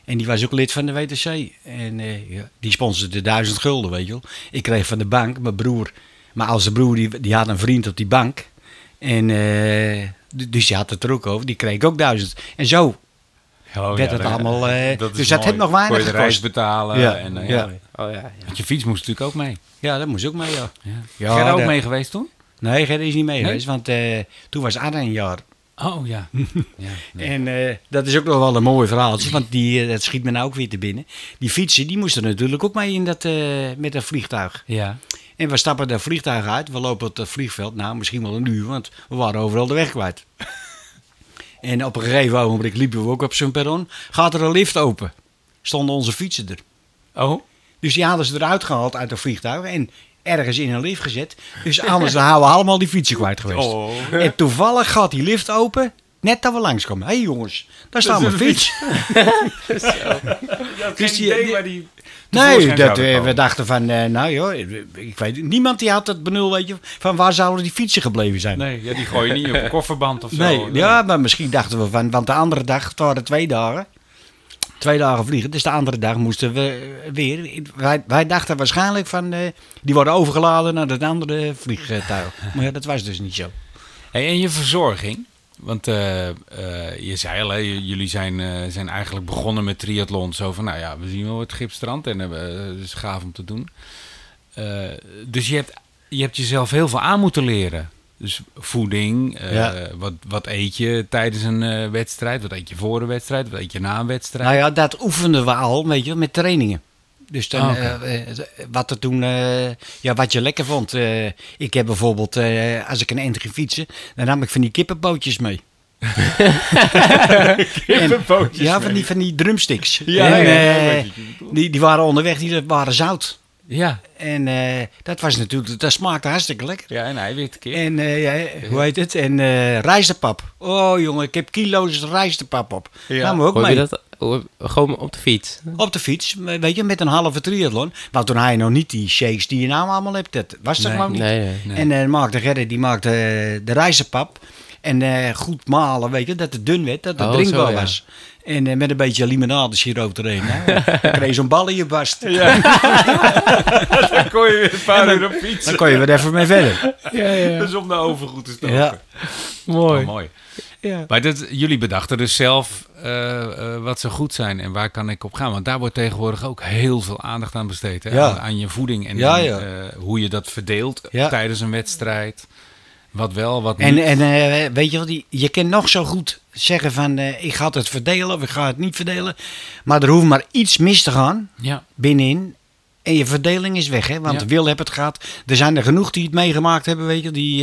En die was ook lid van de WTC. En eh, ja, die sponsorde duizend gulden, weet je wel. Ik kreeg van de bank, mijn broer... Maar als de broer, die, die had een vriend op die bank. En eh, dus die had het er ook over. Die kreeg ook duizend. En zo Oh, werd ja, het dat- allemaal... eh, dus dat mooi. heeft nog weinig Kon je de reis gekost. betalen. Ja, En, eh, ja. ja. Oh ja, ja. Want je fiets moest natuurlijk ook mee. Ja, dat moest ook mee, ja. Ja. Ja, Gerda ook dat- mee geweest toen? Nee, Gerrit is niet mee Nee? geweest. Want eh, toen was Anna een jaar. Oh ja. ja nee. En eh, dat is ook nog wel een mooi verhaaltje, want die, dat schiet me nou ook weer te binnen. Die fietsen, die moesten natuurlijk ook mee in dat, eh, met dat vliegtuig. ja. En we stappen het vliegtuig uit. We lopen op het vliegveld. Nou, misschien wel een uur, want we waren overal de weg kwijt. en op een gegeven ogenblik liepen we ook op zo'n perron. Gaat er een lift open. Stonden onze fietsen er. Oh? Dus die hadden ze eruit gehaald uit het vliegtuig. En ergens in een lift gezet. Dus anders dan hadden we allemaal die fietsen kwijt geweest. Oh. En toevallig gaat die lift open. Net dat we langskomen. Hé hey jongens, daar staat mijn fiets. Dus die- die- die... Nee, dat, eh, we dachten van, eh, nou joh, ik weet. Niemand die had het benul, weet je, van waar zouden die fietsen gebleven zijn. Nee, ja, die gooi je niet op een kofferband of zo. Nee, ja, maar misschien dachten we van, want de andere dag, het waren twee dagen, twee dagen vliegen, dus de andere dag moesten we weer. Wij, wij dachten waarschijnlijk van, eh, die worden overgeladen naar het andere vliegtuig. Maar ja, dat was dus niet zo. Hey, en je verzorging? Want eh, eh, je zei al, hè, jullie zijn, eh, zijn eigenlijk begonnen met triathlon. Zo van, nou ja, we zien wel het Gipstrand en het is gaaf om te doen. Dus je hebt, je hebt jezelf heel veel aan moeten leren. Dus voeding, Ja. wat, wat eet je tijdens een wedstrijd? Wat eet je voor een wedstrijd? Wat eet je na een wedstrijd? Nou ja, dat oefenden we al, weet je, met trainingen. Dus dan, Ah, eh, eh, wat er toen, eh, ja, wat je lekker vond. eh, ik heb bijvoorbeeld, eh, als ik een eind ging fietsen, dan nam ik van die kippenpootjes mee. Kippenpootjes Ja, van die, van die drumsticks. Ja, en, ja, ja, weet die, die waren onderweg, die waren zout. Ja, En eh, dat was natuurlijk, dat smaakte hartstikke lekker. ja en eiwit kip. En eh, ja, hoe heet het? En eh rijstepap. Oh jongen, ik heb kilo's rijstepap op. Ja. Nam we ook mee. je dat gewoon op de fiets? Op de fiets, weet je, met een halve triathlon. Maar toen had je nog niet die shakes die je nou allemaal hebt. Dat was er Nee, gewoon niet. Nee, nee. Nee. En eh maakte Gerrit, die maakte eh, de rijstepap. En eh, goed malen, weet je, dat het dun werd, dat het Oh, drinkbaar zo, ja. was. En met een beetje limonade siroop erin. hè. Dan kreeg je zo'n bal in je barst. Dan kon je weer een paar uur op fietsen. Dan kon je weer even mee verder. Ja, ja. Dus om de oven goed te stoken. Ja. Mooi. Oh, mooi. Ja. Maar dat, jullie bedachten dus zelf eh, eh, wat zou goed zijn en waar kan ik op gaan. Want daar wordt tegenwoordig ook heel veel aandacht aan besteed. Hè? Ja. Aan, aan je voeding en Ja, eh, hoe je dat verdeelt tijdens een wedstrijd. Wat wel, wat En, niet. en eh, weet je wat, je kan nog zo goed zeggen van ik ga het verdelen of ik ga het niet verdelen. Maar er hoeft maar iets mis te gaan ja. binnenin. En je verdeling is weg, hè? Want Ja. Wil heb het gehad. Er zijn er genoeg die het meegemaakt hebben, weet je. Die,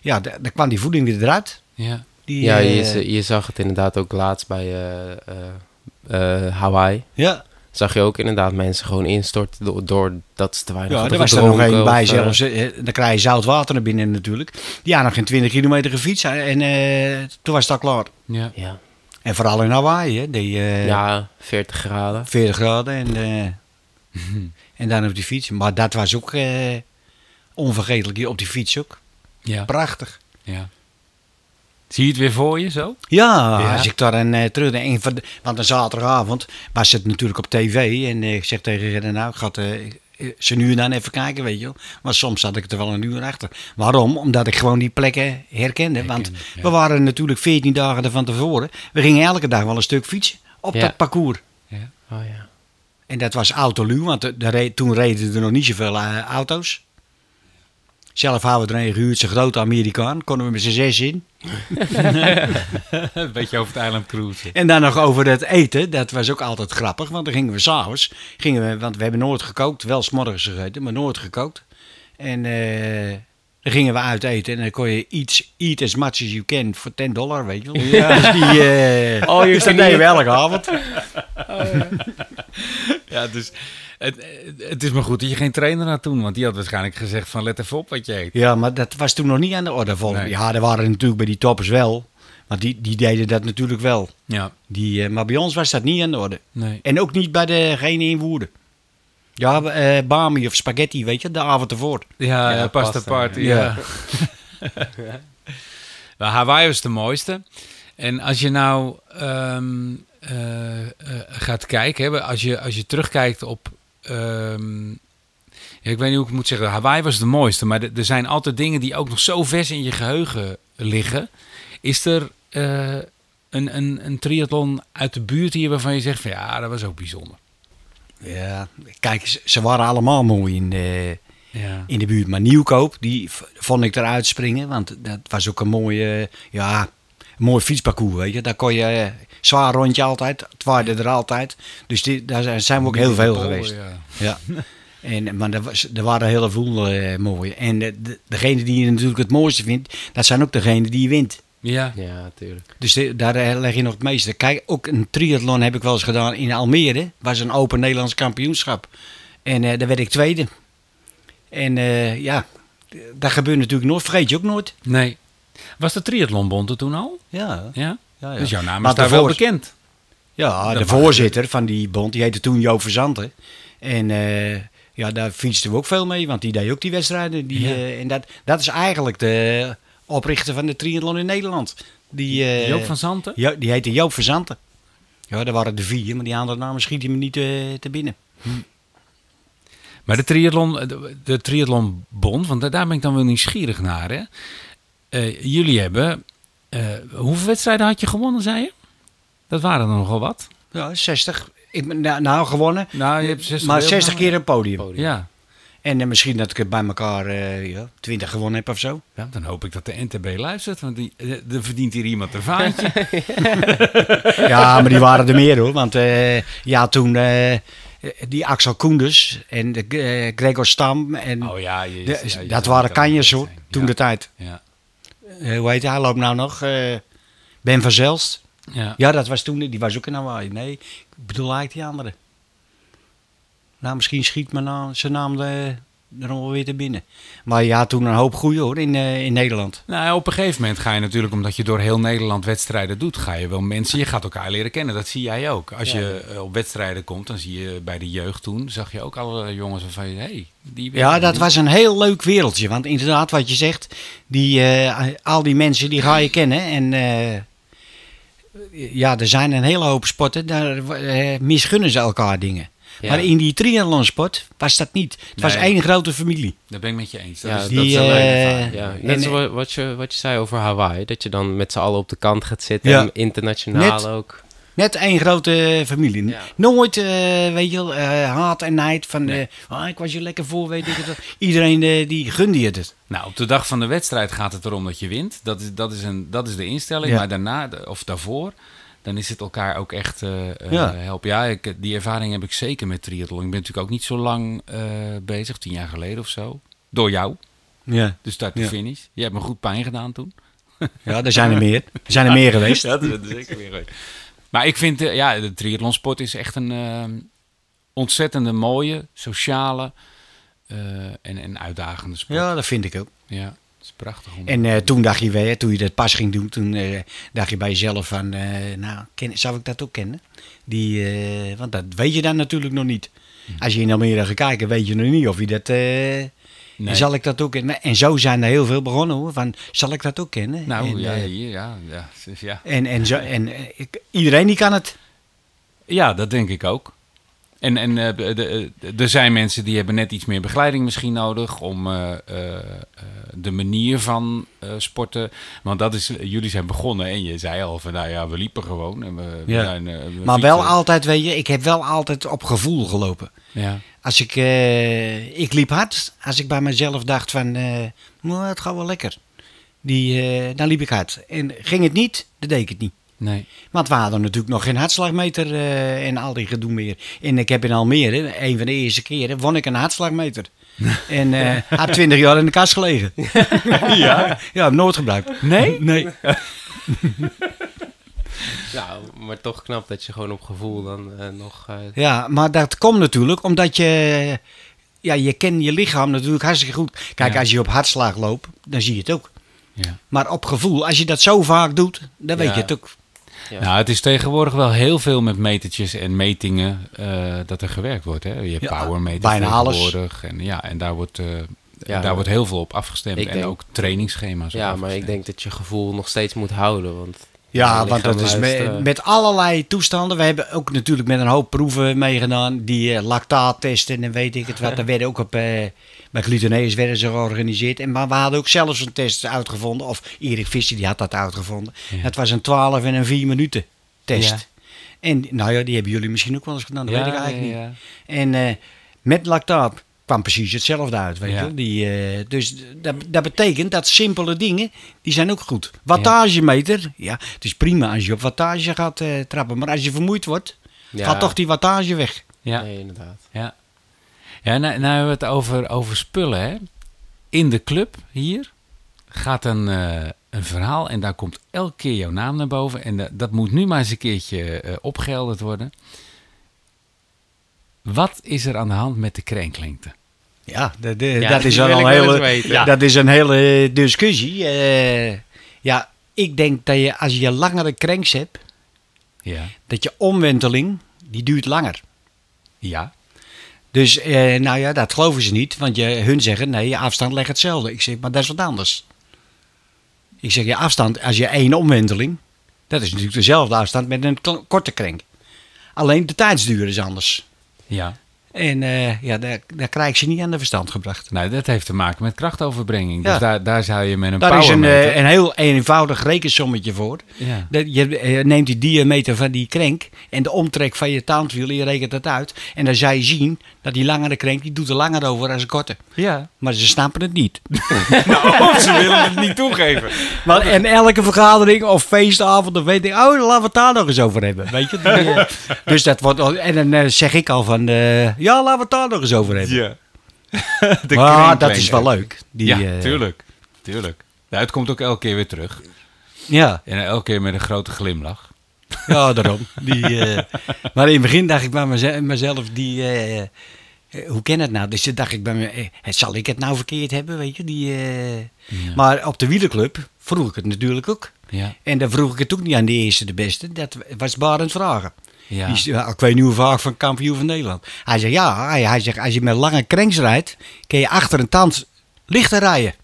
ja, daar kwam die voeding weer eruit. Ja. Die, Ja, eh, je, zag het inderdaad ook laatst bij eh, eh, Hawaii. ja, Zag je ook inderdaad mensen gewoon instorten door, doordat ze te weinig ja er was er nog één bij zelfs. Dan krijg je zout water naar binnen natuurlijk. Die had nog geen 20 kilometer gefietst. En eh, toen was het al klaar. Ja. Ja. En vooral in Hawaii, hè. Die, eh, ja, 40 graden. 40 graden en, eh, en dan op die fiets. Maar dat was ook eh, onvergetelijk hier op die fiets ook. Ja. Prachtig. ja. Zie je het weer voor je zo? Ja, Ja. als ik daar een uh, terug denk, van de- want een zaterdagavond was het natuurlijk op tv en eh, ik zeg tegen Redden, nou, ik ga eh, ze nu en dan even kijken, weet je wel. Maar soms zat ik er wel een uur achter. Waarom? Omdat ik gewoon die plekken herkende. want ja. we waren natuurlijk 14 dagen ervan tevoren. We gingen elke dag wel een stuk fietsen op Ja. dat parcours. Ja. Oh ja. En dat was autoluw, want de, de re- toen reden er nog niet zoveel eh, auto's. Zelf hadden we er een gehuurd, zijn grote Amerikaan. Konden we met z'n zes in. Een beetje over het eiland cruisen. En dan nog over het eten. Dat was ook altijd grappig. Want dan gingen we s'avonds. Gingen we, want we hebben nooit gekookt. Wel s'morgens gegeten, maar nooit gekookt. En eh, dan gingen we uit eten. En dan kon je iets, eat as much as you can voor 10 dollar, weet je wel. Dus die, eh Oh, je dus dat deden we elke avond. Ja, dus het, het is maar goed dat je geen trainer had toen. Want die had waarschijnlijk gezegd van let even op wat je eet. Ja, maar dat was toen nog niet aan de orde. Volgens Nee. Ja, er waren natuurlijk bij die toppers wel. Maar die, die deden dat natuurlijk wel. Ja, Die, eh, maar bij ons was dat niet aan de orde. nee. En ook niet bij degene in Woerden. Ja, eh bami of spaghetti, weet je, de avond ervoor. Ja, Ja, ja pasta pasta, party. ja. Ja. Nou, Hawaii was de mooiste. En als je nou ehm, eh, eh, gaat kijken, hè, als, je, als je terugkijkt op. ehm, ja, ik weet niet hoe ik het moet zeggen. Hawaii was de mooiste, maar er- zijn altijd dingen die ook nog zo vers in je geheugen liggen. Is er eh, een, een, een triathlon uit de buurt hier waarvan je zegt van ja, dat was ook bijzonder. Ja, kijk, ze- waren allemaal mooi in de, Ja. in de buurt. Maar Nieuwkoop, die vond ik eruit springen. Want dat was ook een mooie, ja, mooi fietsparcours, weet je. Daar kon je, eh, zwaar rondje altijd, het waaide er altijd. Dus die, daar zijn- zijn we ook heel veel geweest. Ja. Ja. En, maar er, was, er waren heel veel eh, mooie. En de, de- degene die je natuurlijk het mooiste vindt, dat zijn ook degenen die je wint. Ja. Ja, natuurlijk. Dus de- daar eh, leg je nog het meeste. Kijk, ook een triathlon heb ik wel eens gedaan in Almere. was een open Nederlands kampioenschap. En eh, daar werd ik tweede. En eh, ja, dat gebeurt natuurlijk nooit. Vergeet je ook nooit. Nee. Was de triathlonbond er toen al? Ja, Ja. ja, ja. Dus jouw naam Maar is daar wel daarvoor- bekend. Ja, de voorzitter van die bond, die heette toen Joop Verzanten. En eh, ja, daar fietsten we ook veel mee, want die deed ook die wedstrijden. Die, Ja. eh, en dat, dat is eigenlijk de oprichter van de triathlon in Nederland. Die, eh, Joop van Zanten? Ja, die heette Joop Verzanten. Ja, daar waren er vier, maar die andere namen schieten me niet te binnen. Maar de triathlon, de, de triathlonbond, want daar ben ik dan wel nieuwsgierig naar. Hè? Eh, jullie hebben, eh, hoeveel wedstrijden had je gewonnen, zei je? Dat waren er nogal wat. Ja, 60. Ik ben nou, nou gewonnen, Nou, je hebt 60 maar deelgenomen. 60 keer een podium. Podium. Ja. En eh, misschien dat ik er bij elkaar eh, ja, 20 gewonnen heb of zo. ja, dan hoop ik dat de NTB luistert, want die, er verdient hier iemand een vaantje. Ja, maar die waren er meer hoor. Want eh, ja, toen eh, die Axel Koenders en de, Gregor Stam. En oh ja, je, de- ja, je dat waren kanjers het hoor, toen ja. de tijd. Ja. Eh, hoe heet hij? Hij loopt nou nog. eh, ben van Zelst. Ja. Ja, dat was toen, die was ook in Hawaii. Nee, ik bedoel eigenlijk die andere. Nou, misschien schiet mijn naam, zijn naam eh, er nog wel weer te binnen. Maar ja, toen een hoop goeie hoor, in, eh, in Nederland. Nou, op een gegeven moment ga je natuurlijk, omdat je door heel Nederland wedstrijden doet, ga je wel mensen, je gaat elkaar leren kennen. Dat zie jij ook. Als je eh, op wedstrijden komt, dan zie je bij de jeugd toen, zag je ook alle jongens je, hey, die Ja, dat was een heel leuk wereldje. Want inderdaad, wat je zegt, die, eh, al die mensen die ga je kennen. En ja, er zijn een hele hoop sporten, daar misgunnen ze elkaar dingen. Ja. Maar in die triathlonsport was dat niet. Het was één grote familie. Daar ben ik met je eens. Dat Ja, is, die, dat is een eh. Ja, En- zoals wat je, wat je zei over Hawaii. Dat je dan met z'n allen op de kant gaat zitten. Ja. En internationaal Net. ook. Net één grote familie. Ja. Nooit, eh, weet je wel, eh, haat en nijd van, Nee. eh, ah, ik was je lekker voor, weet ik het. wel. Iedereen eh, die gunde je het. Nou, op de dag van de wedstrijd gaat het erom dat je wint. Dat is, dat is, een, dat is de instelling. Ja. Maar daarna, de- of daarvoor, dan is het elkaar ook echt eh, Ja. helpen. Ja, ik, die ervaring heb ik zeker met triathlon. Ik ben natuurlijk ook niet zo lang eh, bezig, tien jaar geleden of zo. Door jou, Ja. de start to Ja. finish. Je hebt me goed pijn gedaan toen. ja, er zijn er meer. Er zijn er meer geweest. Ja, dat is zeker weer geweest. Maar ik vind, ja, de triathlonsport is echt een eh, ontzettende mooie, sociale en, en uitdagende sport. Ja, dat vind ik ook. Ja, het is prachtig. Om En eh, toen dacht je weer, toen je dat pas ging doen, toen eh, dacht je bij jezelf van, eh, nou, ken, zou ik dat ook kennen? Die, want dat weet je dan natuurlijk nog niet. Als je in Almere gaat kijken, weet je nog niet of je dat... Zal ik dat ook kennen? En zo zijn er heel veel begonnen hoor. Van, zal ik dat ook kennen? Nou, en, ja, hier, ja, ja, ja. en, en, zo, en ik- iedereen die kan het. Ja, dat denk ik ook. En, en eh, de- er zijn mensen die hebben net iets meer begeleiding misschien nodig om eh, eh, de manier van sporten. Want dat is, jullie zijn begonnen en je zei al van nou ja, we liepen gewoon. En we, Ja. zijn, we Maar wel altijd, weet je, ik heb wel altijd op gevoel gelopen. Ja. Als ik, ik liep hard, als ik bij mezelf dacht van, nou, het gaat wel lekker. Die, dan liep ik hard. En ging het niet, dan deed ik het niet. Nee. Want we hadden natuurlijk nog geen hartslagmeter eh, en al die gedoe meer. En ik heb in Almere, een van de eerste keren, won ik een hartslagmeter. en eh had twintig jaar in de kast gelegen. ja? Ja, heb nooit gebruikt. Nee? Nee. Nou, maar toch knap dat je gewoon op gevoel dan eh, nog... Ja, maar dat komt natuurlijk omdat je... Ja, je kent je lichaam natuurlijk hartstikke goed. Kijk, Ja. als je op hartslag loopt, dan zie je het ook. Ja. Maar op gevoel, als je dat zo vaak doet, dan weet Ja. je het ook. Ja. Nou, het is tegenwoordig wel heel veel met metertjes en metingen eh, dat er gewerkt wordt. Hè? Je hebt Ja, powermeters bijna alles. tegenwoordig. En, ja, en daar wordt, eh, Ja, daar wordt heel veel op afgestemd. ik En denk- ook trainingsschema's. ja, maar ik denk dat je gevoel nog steeds moet houden. Want Ja, want dat is luistert, met, met allerlei toestanden. We hebben ook natuurlijk met een hoop proeven meegedaan. Die eh, lactaattesten en weet ik het wat. Daar werden ook op, eh, bij Gluteneus werden ze georganiseerd. En, maar we hadden ook zelfs een test uitgevonden. Of Erik Visser die had dat uitgevonden. Ja. Het was een 12 en een 4 minuten test. Ja. En nou ja, die hebben jullie misschien ook wel eens gedaan. Dat Ja, weet ik eigenlijk niet. En eh, met lactaat kwam precies hetzelfde uit. Weet Ja. je? Die, eh, dus dat, dat betekent dat simpele dingen, die zijn ook goed. Wattagemeter, ja, het is prima als je op wattage gaat eh, trappen. Maar als je vermoeid wordt, Ja. gaat toch die wattage weg. Ja. Nee, inderdaad. Ja. Ja, nou, nou hebben we het over, over spullen, hè. In de club hier gaat een, eh, een verhaal en daar komt elke keer jouw naam naar boven. En da- dat moet nu maar eens een keertje eh, opgehelderd worden. Wat is er aan de hand met de krenklengte? Ja, dat, de- Ja, dat is al een hele, ja. dat is een hele discussie. Eh, ja, ik denk dat je als je langere cranks hebt, Ja. dat je omwenteling, die duurt langer. Ja. Dus, eh, nou ja, dat geloven ze niet. Want je, hun zeggen, nee, je afstand ligt hetzelfde. Ik zeg, maar dat is wat anders. Ik zeg, je afstand, als je één omwenteling, dat is natuurlijk dezelfde afstand met een korte krenk. Alleen de tijdsduur is anders. Ja. En eh, ja, daar, daar krijg je niet aan de verstand gebracht. Nou, dat heeft te maken met krachtoverbrenging. Ja. Dus daar, daar zou je met een Daar is een, eh, een heel eenvoudig rekensommetje voor. ja. Dat je eh, neemt die diameter van die krenk en de omtrek van je tandwiel, je rekent dat uit. En dan zou je zien dat die langere krenk, die doet er langer over als een korte. ja. Maar ze snappen het niet. Nou, ze willen het niet toegeven. Maar, en elke vergadering of feestavond, dan weet ik, oh, laten we het daar nog eens over hebben. Weet je? Dus dat wordt, en dan zeg ik al van, eh, ja, laten we het daar nog eens over hebben. Ja. De maar dat is wel leuk. Die, ja, eh, tuurlijk. Tuurlijk. Het komt ook elke keer weer terug. Ja, En elke keer met een grote glimlach. ja, daarom. Die, eh, maar in het begin dacht ik bij meze- mezelf, die, eh, hoe ken het nou? Dus toen dacht ik bij me, zal ik het nou verkeerd hebben, weet je? Die, Maar op de wielerclub vroeg ik het natuurlijk ook. Ja. En dan vroeg ik het ook niet aan de eerste de beste. Dat was Barend Vragen. Ja. Die is, ja, ik weet niet hoe vaak van kampioen van Nederland. Hij zegt, ja, hij, hij zegt, als je met lange krenks rijdt, kun je achter een tand lichter rijden.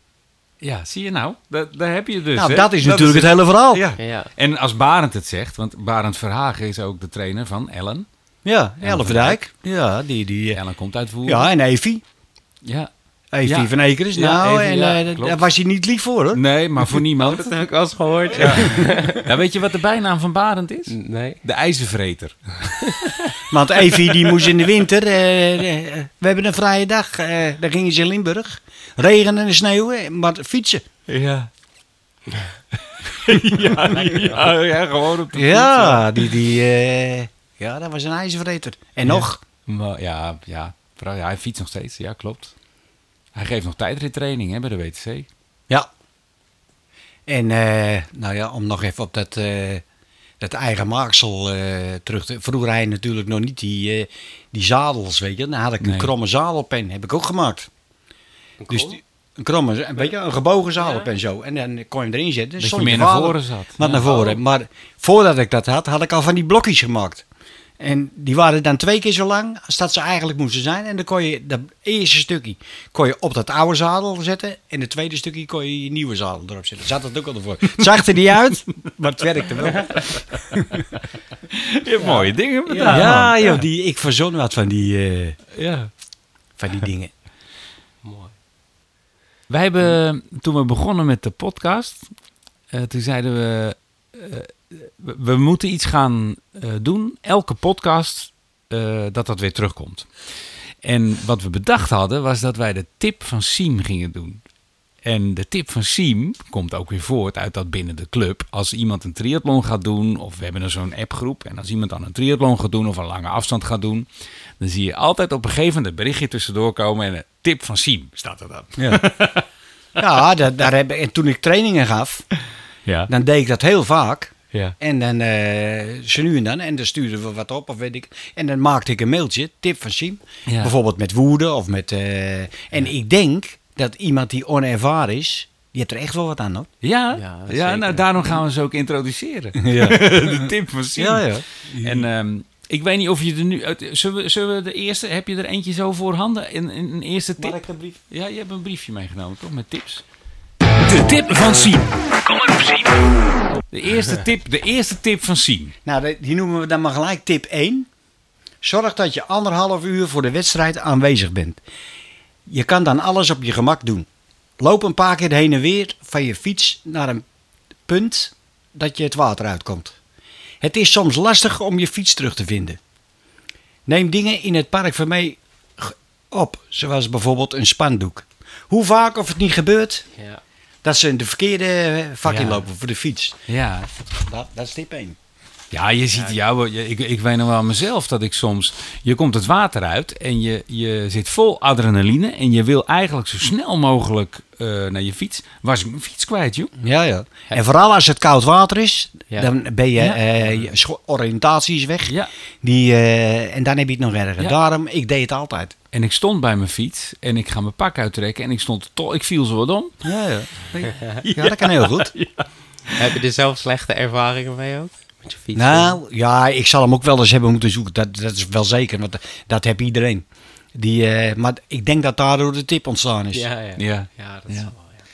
ja, zie je nou? Dat, daar heb je dus. nou, hè? dat is natuurlijk het hele verhaal. Ja. En als Barend het zegt, want Barend Verhagen is ook de trainer van Ellen. ja Elfdijk. Ja, die, die, eh, Ellen komt uit Voer. ja en Evie. ja. Evie Ja. van Ekers. Ja, Nou, Evie, en ja, eh, daar was hij niet lief voor, hoor. Nee, maar voor niemand. Dat heb ik al eens gehoord. Ja, weet je wat de bijnaam van Barend is? Nee. De ijzervreter. Want Evie die moest in de winter. eh, eh, we hebben een vrije dag. eh daar gingen ze in Limburg. Regen en sneeuwen, maar fietsen. Ja. ja, ja, ja, gewoon op de Ja, die, die, eh, ja, dat was een ijzervreter. En nog. fiets. Maar ja, ja, ja, hij fietst nog steeds. Ja, klopt. Hij geeft nog tijdrittraining hè, bij de WTC. Ja. En eh, nou ja, om nog even op dat, eh, dat eigen maaksel eh, terug te... Vroeger had je natuurlijk nog niet die, eh, die zadels, weet je. Dan had ik Nee. een kromme zadelpen, heb ik ook gemaakt. Dus die- een kromme, een beetje een gebogen zadelpen zo. En dan kon je hem erin zetten. Dat je meer je naar voren zat. Wat Ja. naar voren. Maar voordat ik dat had, had ik al van die blokjes gemaakt. En die waren dan twee keer zo lang als dat ze eigenlijk moesten zijn. En dan kon je dat eerste stukje kon je op dat oude zadel zetten. En het tweede stukje kon je je nieuwe zadel erop zetten. Zat dat ook al ervoor. Het zag er niet uit, maar het werkte wel. Je hebt mooie dingen Ja, gedaan. ja joh, die, ik verzon wat van die, eh, ja. van die dingen. Mooi. Wij hebben, toen we begonnen met de podcast, eh, toen zeiden we, eh, we, moeten iets gaan eh, doen. Elke podcast, eh, dat dat weer terugkomt. En wat we bedacht hadden, was dat wij de tip van Siem gingen doen. En de tip van Siem komt ook weer voort uit dat binnen de club. Als iemand een triathlon gaat doen, of we hebben er zo'n appgroep. En als iemand dan een triathlon gaat doen of een lange afstand gaat doen. Dan zie je altijd op een gegeven moment een berichtje tussendoor komen. En een tip van Siem staat er dan. Ja, ja daar heb ik, en toen ik trainingen gaf, Ja. dan deed ik dat heel vaak. Ja. En dan eh ze nu en dan. En dan stuurden we wat op of weet ik. En dan maakte ik een mailtje, tip van Siem. Ja. Bijvoorbeeld met woede of met... eh, en ik denk dat iemand die onervaren is, die heeft er echt wel wat aan hoor. Ja, Ja, nou daarom gaan we ze ook introduceren. Ja, de tip van Siem. ja. ja. En ehm, ik weet niet of je er nu... uit- Zullen we, zullen we de eerste... Heb je er eentje zo voorhanden? Een, een, een eerste tip? Mag ik een brief? Ja, je hebt een briefje meegenomen, toch? Met tips. De tip van Siem. Kom maar op, Siem. De eerste tip, de eerste tip van Siem. Nou, die noemen we dan maar gelijk tip 1. Zorg dat je anderhalf uur voor de wedstrijd aanwezig bent. Je kan dan alles op je gemak doen. Loop een paar keer heen en weer van je fiets naar een punt dat je het water uitkomt. Het is soms lastig om je fiets terug te vinden. Neem dingen in het park van mij g- op, zoals bijvoorbeeld een spandoek. Hoe vaak of het niet gebeurt Ja. Dat ze in de verkeerde vak Ja. inlopen voor de fiets. Ja. Dat, dat is tip 1. Ja, je ziet jou. Ik, ik weet nog wel aan mezelf dat ik soms. Je komt het water uit en je, je zit vol adrenaline. En je wil eigenlijk zo snel mogelijk eh, naar je fiets. Was ik mijn fiets kwijt, joh? Ja, ja. En vooral als het koud water is, Ja. dan ben je, Ja. eh, je oriëntatie is weg. Ja. Die, eh, en dan heb je het nog erger. Ja. Daarom, ik deed het altijd. En ik stond bij mijn fiets en ik ga mijn pak uittrekken. En ik stond toch. Ik viel zo wat om. Ja, ja. ja dat kan heel goed. Heb je er zelf slechte ervaringen mee ook? Met je fiets? Nou, ja, ik zal hem ook wel eens hebben moeten zoeken. Dat, dat is wel zeker, want dat heb iedereen. Die, eh, maar ik denk dat daardoor de tip ontstaan is. Ja, ja. Ja. Ja, dat Ja. is wel, ja.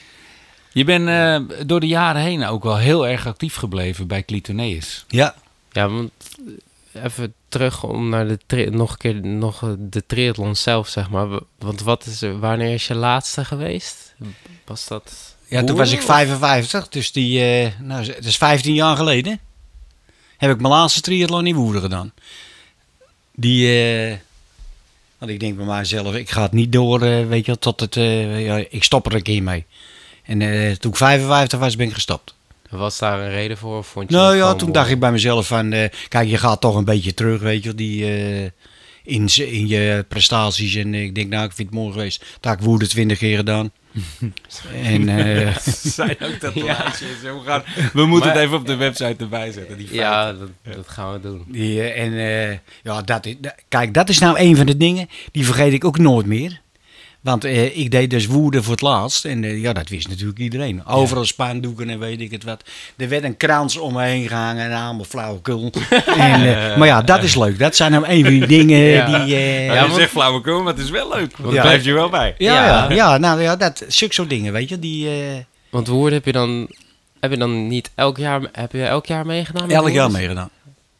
Je bent eh, door de jaren heen ook wel heel erg actief gebleven bij Clitoneus. Ja. Ja, want eh, even terug om naar de nog een keer nog de triathlon zelf, zeg maar. Want wat is er, wanneer is je laatste geweest? Was dat? Ja, toen was ik 55, dus die, eh, nou, het is 15 jaar geleden. Heb ik mijn laatste triathlon in Woerden gedaan. Die, eh, want ik denk bij mijzelf, ik ga het niet door, eh, weet je tot het, eh, ja, ik stop er een keer mee. En toen ik 55 was, ben ik gestopt. Was daar een reden voor? Of vond je Nou ja, toen mooi? dacht ik bij mezelf van, kijk, je gaat toch een beetje terug, weet je die, in, in je prestaties. En ik denk, nou, ik vind het mooi geweest. Dat heb ik Woerden 20 keer gedaan. En eh, Zijn ook dat lijstje zo gaan. We moeten het even op de website erbij zetten. Die Ja, dat, dat gaan we doen. Die, eh, en eh, ja, dat is, kijk, dat is nou een van de dingen, die vergeet ik ook nooit meer. Want eh, ik deed dus woede voor het laatst. En eh, ja, dat wist natuurlijk iedereen. Overal spandoeken en weet ik het wat. Er werd een krans om me heen gehangen en allemaal flauwekul. en, eh, maar ja, dat is leuk. Dat zijn nou een van die dingen Ja. die... eh, Ja, zegt flauwekul, maar het is wel leuk. Want Ja. blijft je wel bij. ja, Ja. ja. Ja, nou ja, dat, zulke soort dingen, weet je. Die, eh, Want Woerden heb je dan... Heb je dan niet elk jaar... Heb je elk jaar meegedaan? elk jaar meegedaan.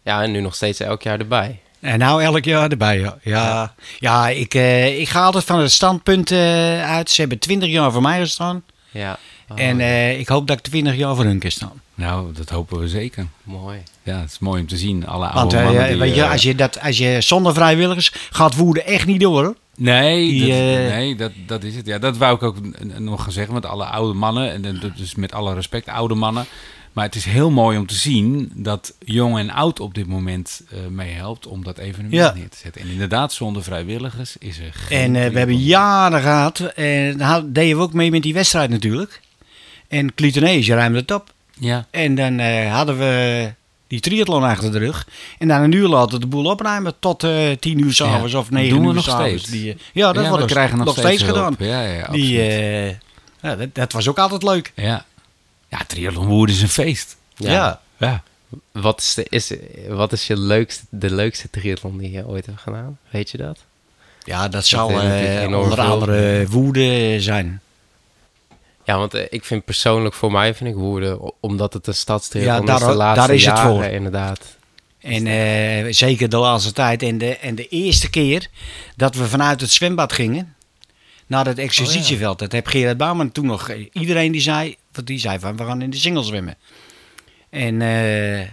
Ja, en nu nog steeds elk jaar erbij. En nou elk jaar erbij, ja. Ja, ja ik, eh, ik ga altijd van het standpunt eh, uit. Ze hebben 20 jaar voor mij gestaan. Ja. Oh, En eh, ik hoop dat ik 20 jaar voor hun kan staan. Nou, dat hopen we zeker. mooi. Ja, het is mooi om te zien. Alle Want oude eh, mannen die, weet je, als je, dat, als je zonder vrijwilligers gaat woeden echt niet door. Nee, Die, dat, nee dat, dat is het. Ja, dat wou ik ook nog gaan zeggen met alle oude mannen. En dat is met alle respect, oude mannen. Maar het is heel mooi om te zien dat jong en oud op dit moment eh meehelpt om dat evenement Ja. neer te zetten. En inderdaad, zonder vrijwilligers is er geen... En eh, we hebben jaren gehad. En daar deden we ook mee met die wedstrijd natuurlijk. En Clitoneus ruimde het op. Ja, En dan eh, hadden we die triathlon achter de rug. En dan een uur later de boel opruimen tot 10 uur s'avonds Ja. of 9 Doen we uur nog steeds. Die, ja, dat ja, wordt we krijgen nog, steeds, gedaan. Ja, ja, Die, dat, dat was ook altijd leuk. ja. Ja, triathlon Woerden is een feest. Ja. Ja. Wat, is de, is, wat is je leukste, de leukste triathlon die je ooit hebt gedaan? Weet je dat? Ja, dat eh, enorm onder andere woede zijn. Ja, want eh, ik vind persoonlijk voor mij vind ik Woerden, o- omdat het een stadstriathlon Ja, is de laatste daar is het jaren voor. inderdaad. En eh, zeker de laatste tijd. En de, en de eerste keer dat we vanuit het zwembad gingen naar het exercitieveld. Dat heb Gerard Bouwman toen nog. Iedereen die zei, want die zei van we gaan in de single zwemmen. En eh,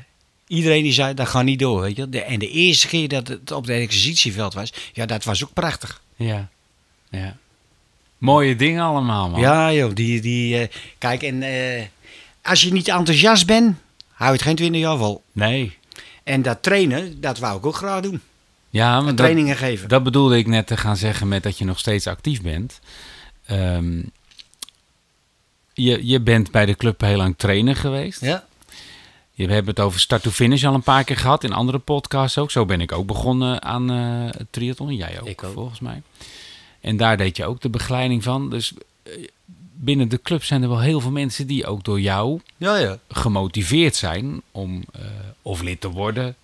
iedereen die zei dat gaat niet door. Weet je? De, en de eerste keer dat het op het exercitieveld was, ja, dat was ook prachtig. Ja. ja. Mooie dingen allemaal, man. Ja, joh, die, die, eh, kijk, en eh, als je niet enthousiast bent, hou je het geen 20 jaar vol. Nee. En dat trainen, dat wou ik ook graag doen. Ja, maar dat, Trainingen geven. dat bedoelde ik net te gaan zeggen met dat je nog steeds actief bent. Ehm, je, je bent bij de club heel lang trainer geweest. Ja. Je we hebben het over start to finish al een paar keer gehad in andere podcasts ook. Zo ben ik ook begonnen aan eh het triathlon. Jij ook, Ik ook. volgens mij. En daar deed je ook de begeleiding van. Dus eh, binnen de club zijn er wel heel veel mensen die ook door jou Ja, ja. gemotiveerd zijn om eh, of lid te worden.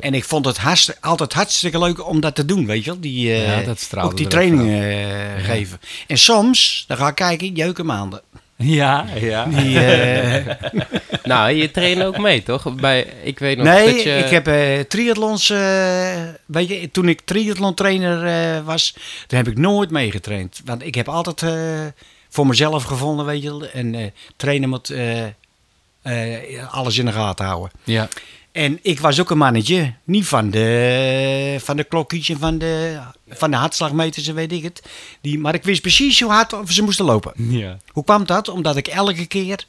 En ik vond het hartst- altijd hartstikke leuk om dat te doen, weet je wel. Die, Ja, dat ook die trainingen geven. En soms, dan ga ik kijken, jeukenmaanden. Ja, ja. Die, eh, nou, je traint ook mee, toch? Bij, ik weet nog nee, dat je... ik heb eh triathlons, eh, weet je, toen ik triathlon trainer eh, was, toen heb ik nooit meegetraind. Want ik heb altijd voor mezelf gevonden, weet je. En trainen moet alles in de gaten houden. ja. En ik was ook een mannetje. Niet van de, van de klokjes en van de, van de hartslagmeters en weet ik het. Die, maar ik wist precies hoe hard of ze moesten lopen. ja. Hoe kwam dat? Omdat ik elke keer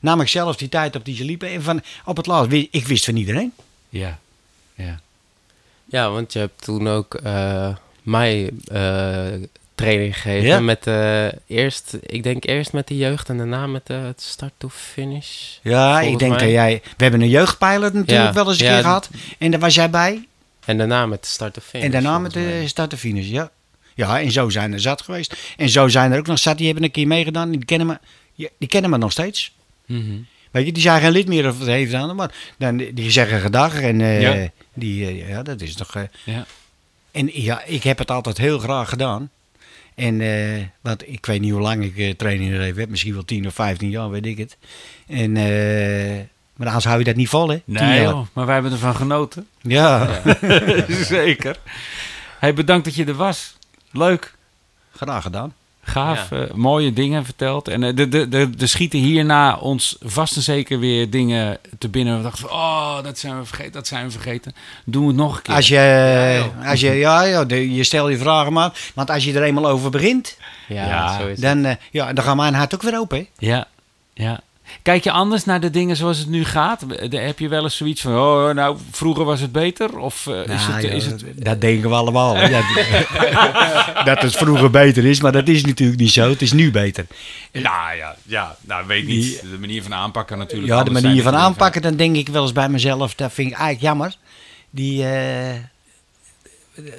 nam ik zelf die tijd op die ze liepen. En van, op het laatst, ik wist van iedereen. Ja. Ja. Ja, want je hebt toen ook eh, mij eh, training gegeven. Ja. Met eh, eerst, ik denk eerst met de jeugd en daarna met eh, het start to finish. Ja, ik denk mij. dat jij... We hebben een jeugdpilot natuurlijk Ja, wel eens een ja, keer gehad. En daar was jij bij. En daarna met de start to finish. en daarna met mij. de start to finish, ja. Ja, en zo zijn er zat geweest. En zo zijn er ook nog zat, die hebben een keer meegedaan. Die kennen me, die kennen me nog steeds. Mhm. Weet je, die zijn geen lid meer of wat heeft aan, maar dan, die zeggen gedag. En Ja. die, ja, dat is toch... Ja. En ja, ik heb het altijd heel graag gedaan. En, eh, want ik weet niet hoe lang ik eh, training heb. Misschien wel 10 of 15 jaar, weet ik het. En, eh, maar anders hou je dat niet vol, hè? Nee, joh, maar wij hebben ervan genoten. Ja, Zeker. Hey, bedankt dat je er was. Leuk. graag gedaan. Gaaf, eh, mooie dingen verteld. En eh, de, de, de, de schieten hierna ons vast en zeker weer dingen te binnen. We dachten van, oh, dat zijn we vergeten, dat zijn we vergeten. Doen we het nog een keer. Als je, als je, ja, ja, de- je stelt je vragen maar. Want als je er eenmaal over begint, Ja, Ja, dan, eh, ja, dan gaat mijn hart ook weer open. Hè? Ja, ja. Kijk je anders naar de dingen zoals het nu gaat? De- Heb je wel eens zoiets van, oh, nou, vroeger was het beter? Of eh, is, Nou, het, ja, is het... Dat denken we allemaal. dat het vroeger beter is, maar dat is natuurlijk niet zo. Het is nu beter. Nou ja, ja, nou weet niet. De manier van aanpakken natuurlijk. Ja, de manier van aanpakken, dan denk ik wel eens bij mezelf, dat vind ik eigenlijk jammer. Die, eh,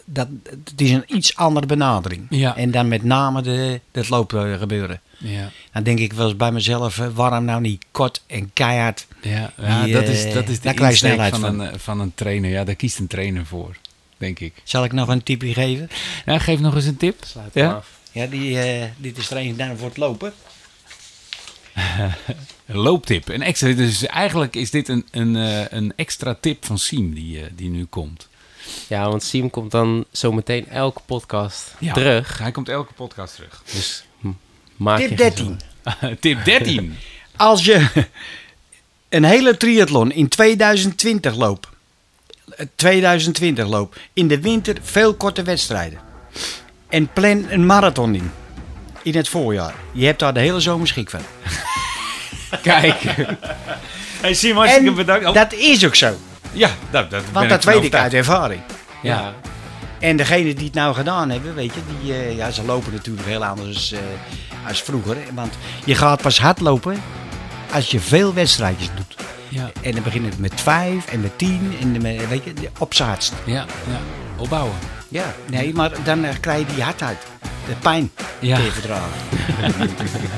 dat, het is een iets andere benadering. Ja. En dan met name de, het loopgebeuren. Ja, Dan denk ik wel eens bij mezelf, eh, waarom nou niet kort en keihard? ja, ja Die, dat, eh, is, dat is de insteek snelheid van, van. Een, eh, van een trainer. Ja, daar kiest een trainer voor, denk ik. Zal ik nog een tipje geven? Ja, geef nog eens een tip. Sluit Ja? af. Ja, die, eh, dit is er een dan voor het lopen. Een looptip. Een extra, dus eigenlijk is dit een, een, eh, een extra tip van Siem die, eh, die nu komt. Ja, want Siem komt dan zometeen elke podcast Ja. terug. Hij komt elke podcast terug. Dus maak Tip geen 13. tip 13. Als je een hele triathlon in 2020 loopt, eh, 2020 loopt, in de winter veel korte wedstrijden. En plan een marathon in, in het voorjaar. Je hebt daar de hele zomer schik van. Kijk. Hey Siem, hartstikke bedankt. Oh, dat is ook zo. Ja, dat, dat ben Want dat weet ik uit ervaring. Ja. En degenen die het nou gedaan hebben, weet je, die, eh, ja, ze lopen natuurlijk heel anders eh, als vroeger. Want je gaat pas hardlopen als je veel wedstrijdjes doet. Ja, En dan begint het met vijf en met tien en met, weet je, op ja, ja. Opbouwen. Ja, nee, maar dan eh, krijg je die hardheid. De pijn Ja. je verdragen.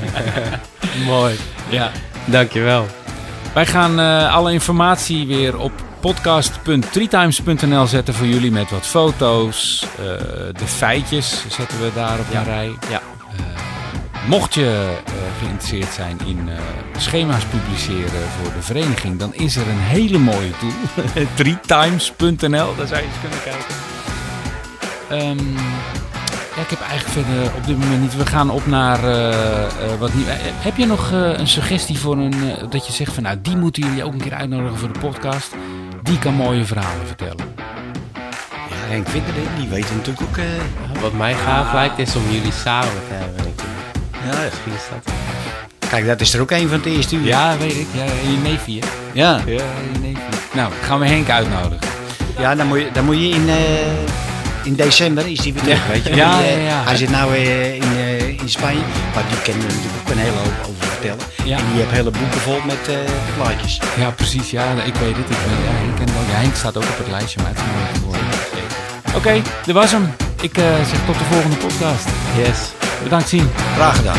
Mooi. Ja. Dankjewel. Wij gaan eh, alle informatie weer op podcast.treetimes.nl zetten voor jullie met wat foto's. eh, de feitjes zetten we daar op Ja. een rij. Ja. Mocht je eh, geïnteresseerd zijn in eh, schema's publiceren voor de vereniging, dan is er een hele mooie tool. Treetimes.nl, daar zou je eens kunnen kijken. Ehm, ja, ik heb eigenlijk verder op dit moment niet. We gaan op naar eh, eh, wat nieuw. eh, heb je nog eh, een suggestie voor een. eh, dat je zegt van nou, die moeten jullie ook een keer uitnodigen voor de podcast? Die kan mooie verhalen vertellen. Ja, Henk Vikker, die weet natuurlijk ook... eh, Wat mij gaaf lijkt is om jullie samen te hebben. Ik- ja, Misschien is dat... kijk, dat is er ook een van het eerste uur. Ja, weet ik. Ja, je neefje. Ja, Ja, je neefje. Nou, gaan we Henk uitnodigen. ja dan, moet je, dan moet je in, eh, in december, is die weer terug, weet je. Ja, eh, ja, ja. Hij zit nou in, in Spanje. Maar die kennen we natuurlijk ook een hele hoop over vertellen. Ja. En die hebt hele boeken vol met uh, plaatjes. Ja, precies. Ja, ik weet het. Ik weet ja, Henk en. Ja, Henk staat ook op het lijstje, maar het is mooi. Oké, okay, dat was hem. Ik eh, zeg tot de volgende podcast. Yes. Bedankt, zien. Graag gedaan.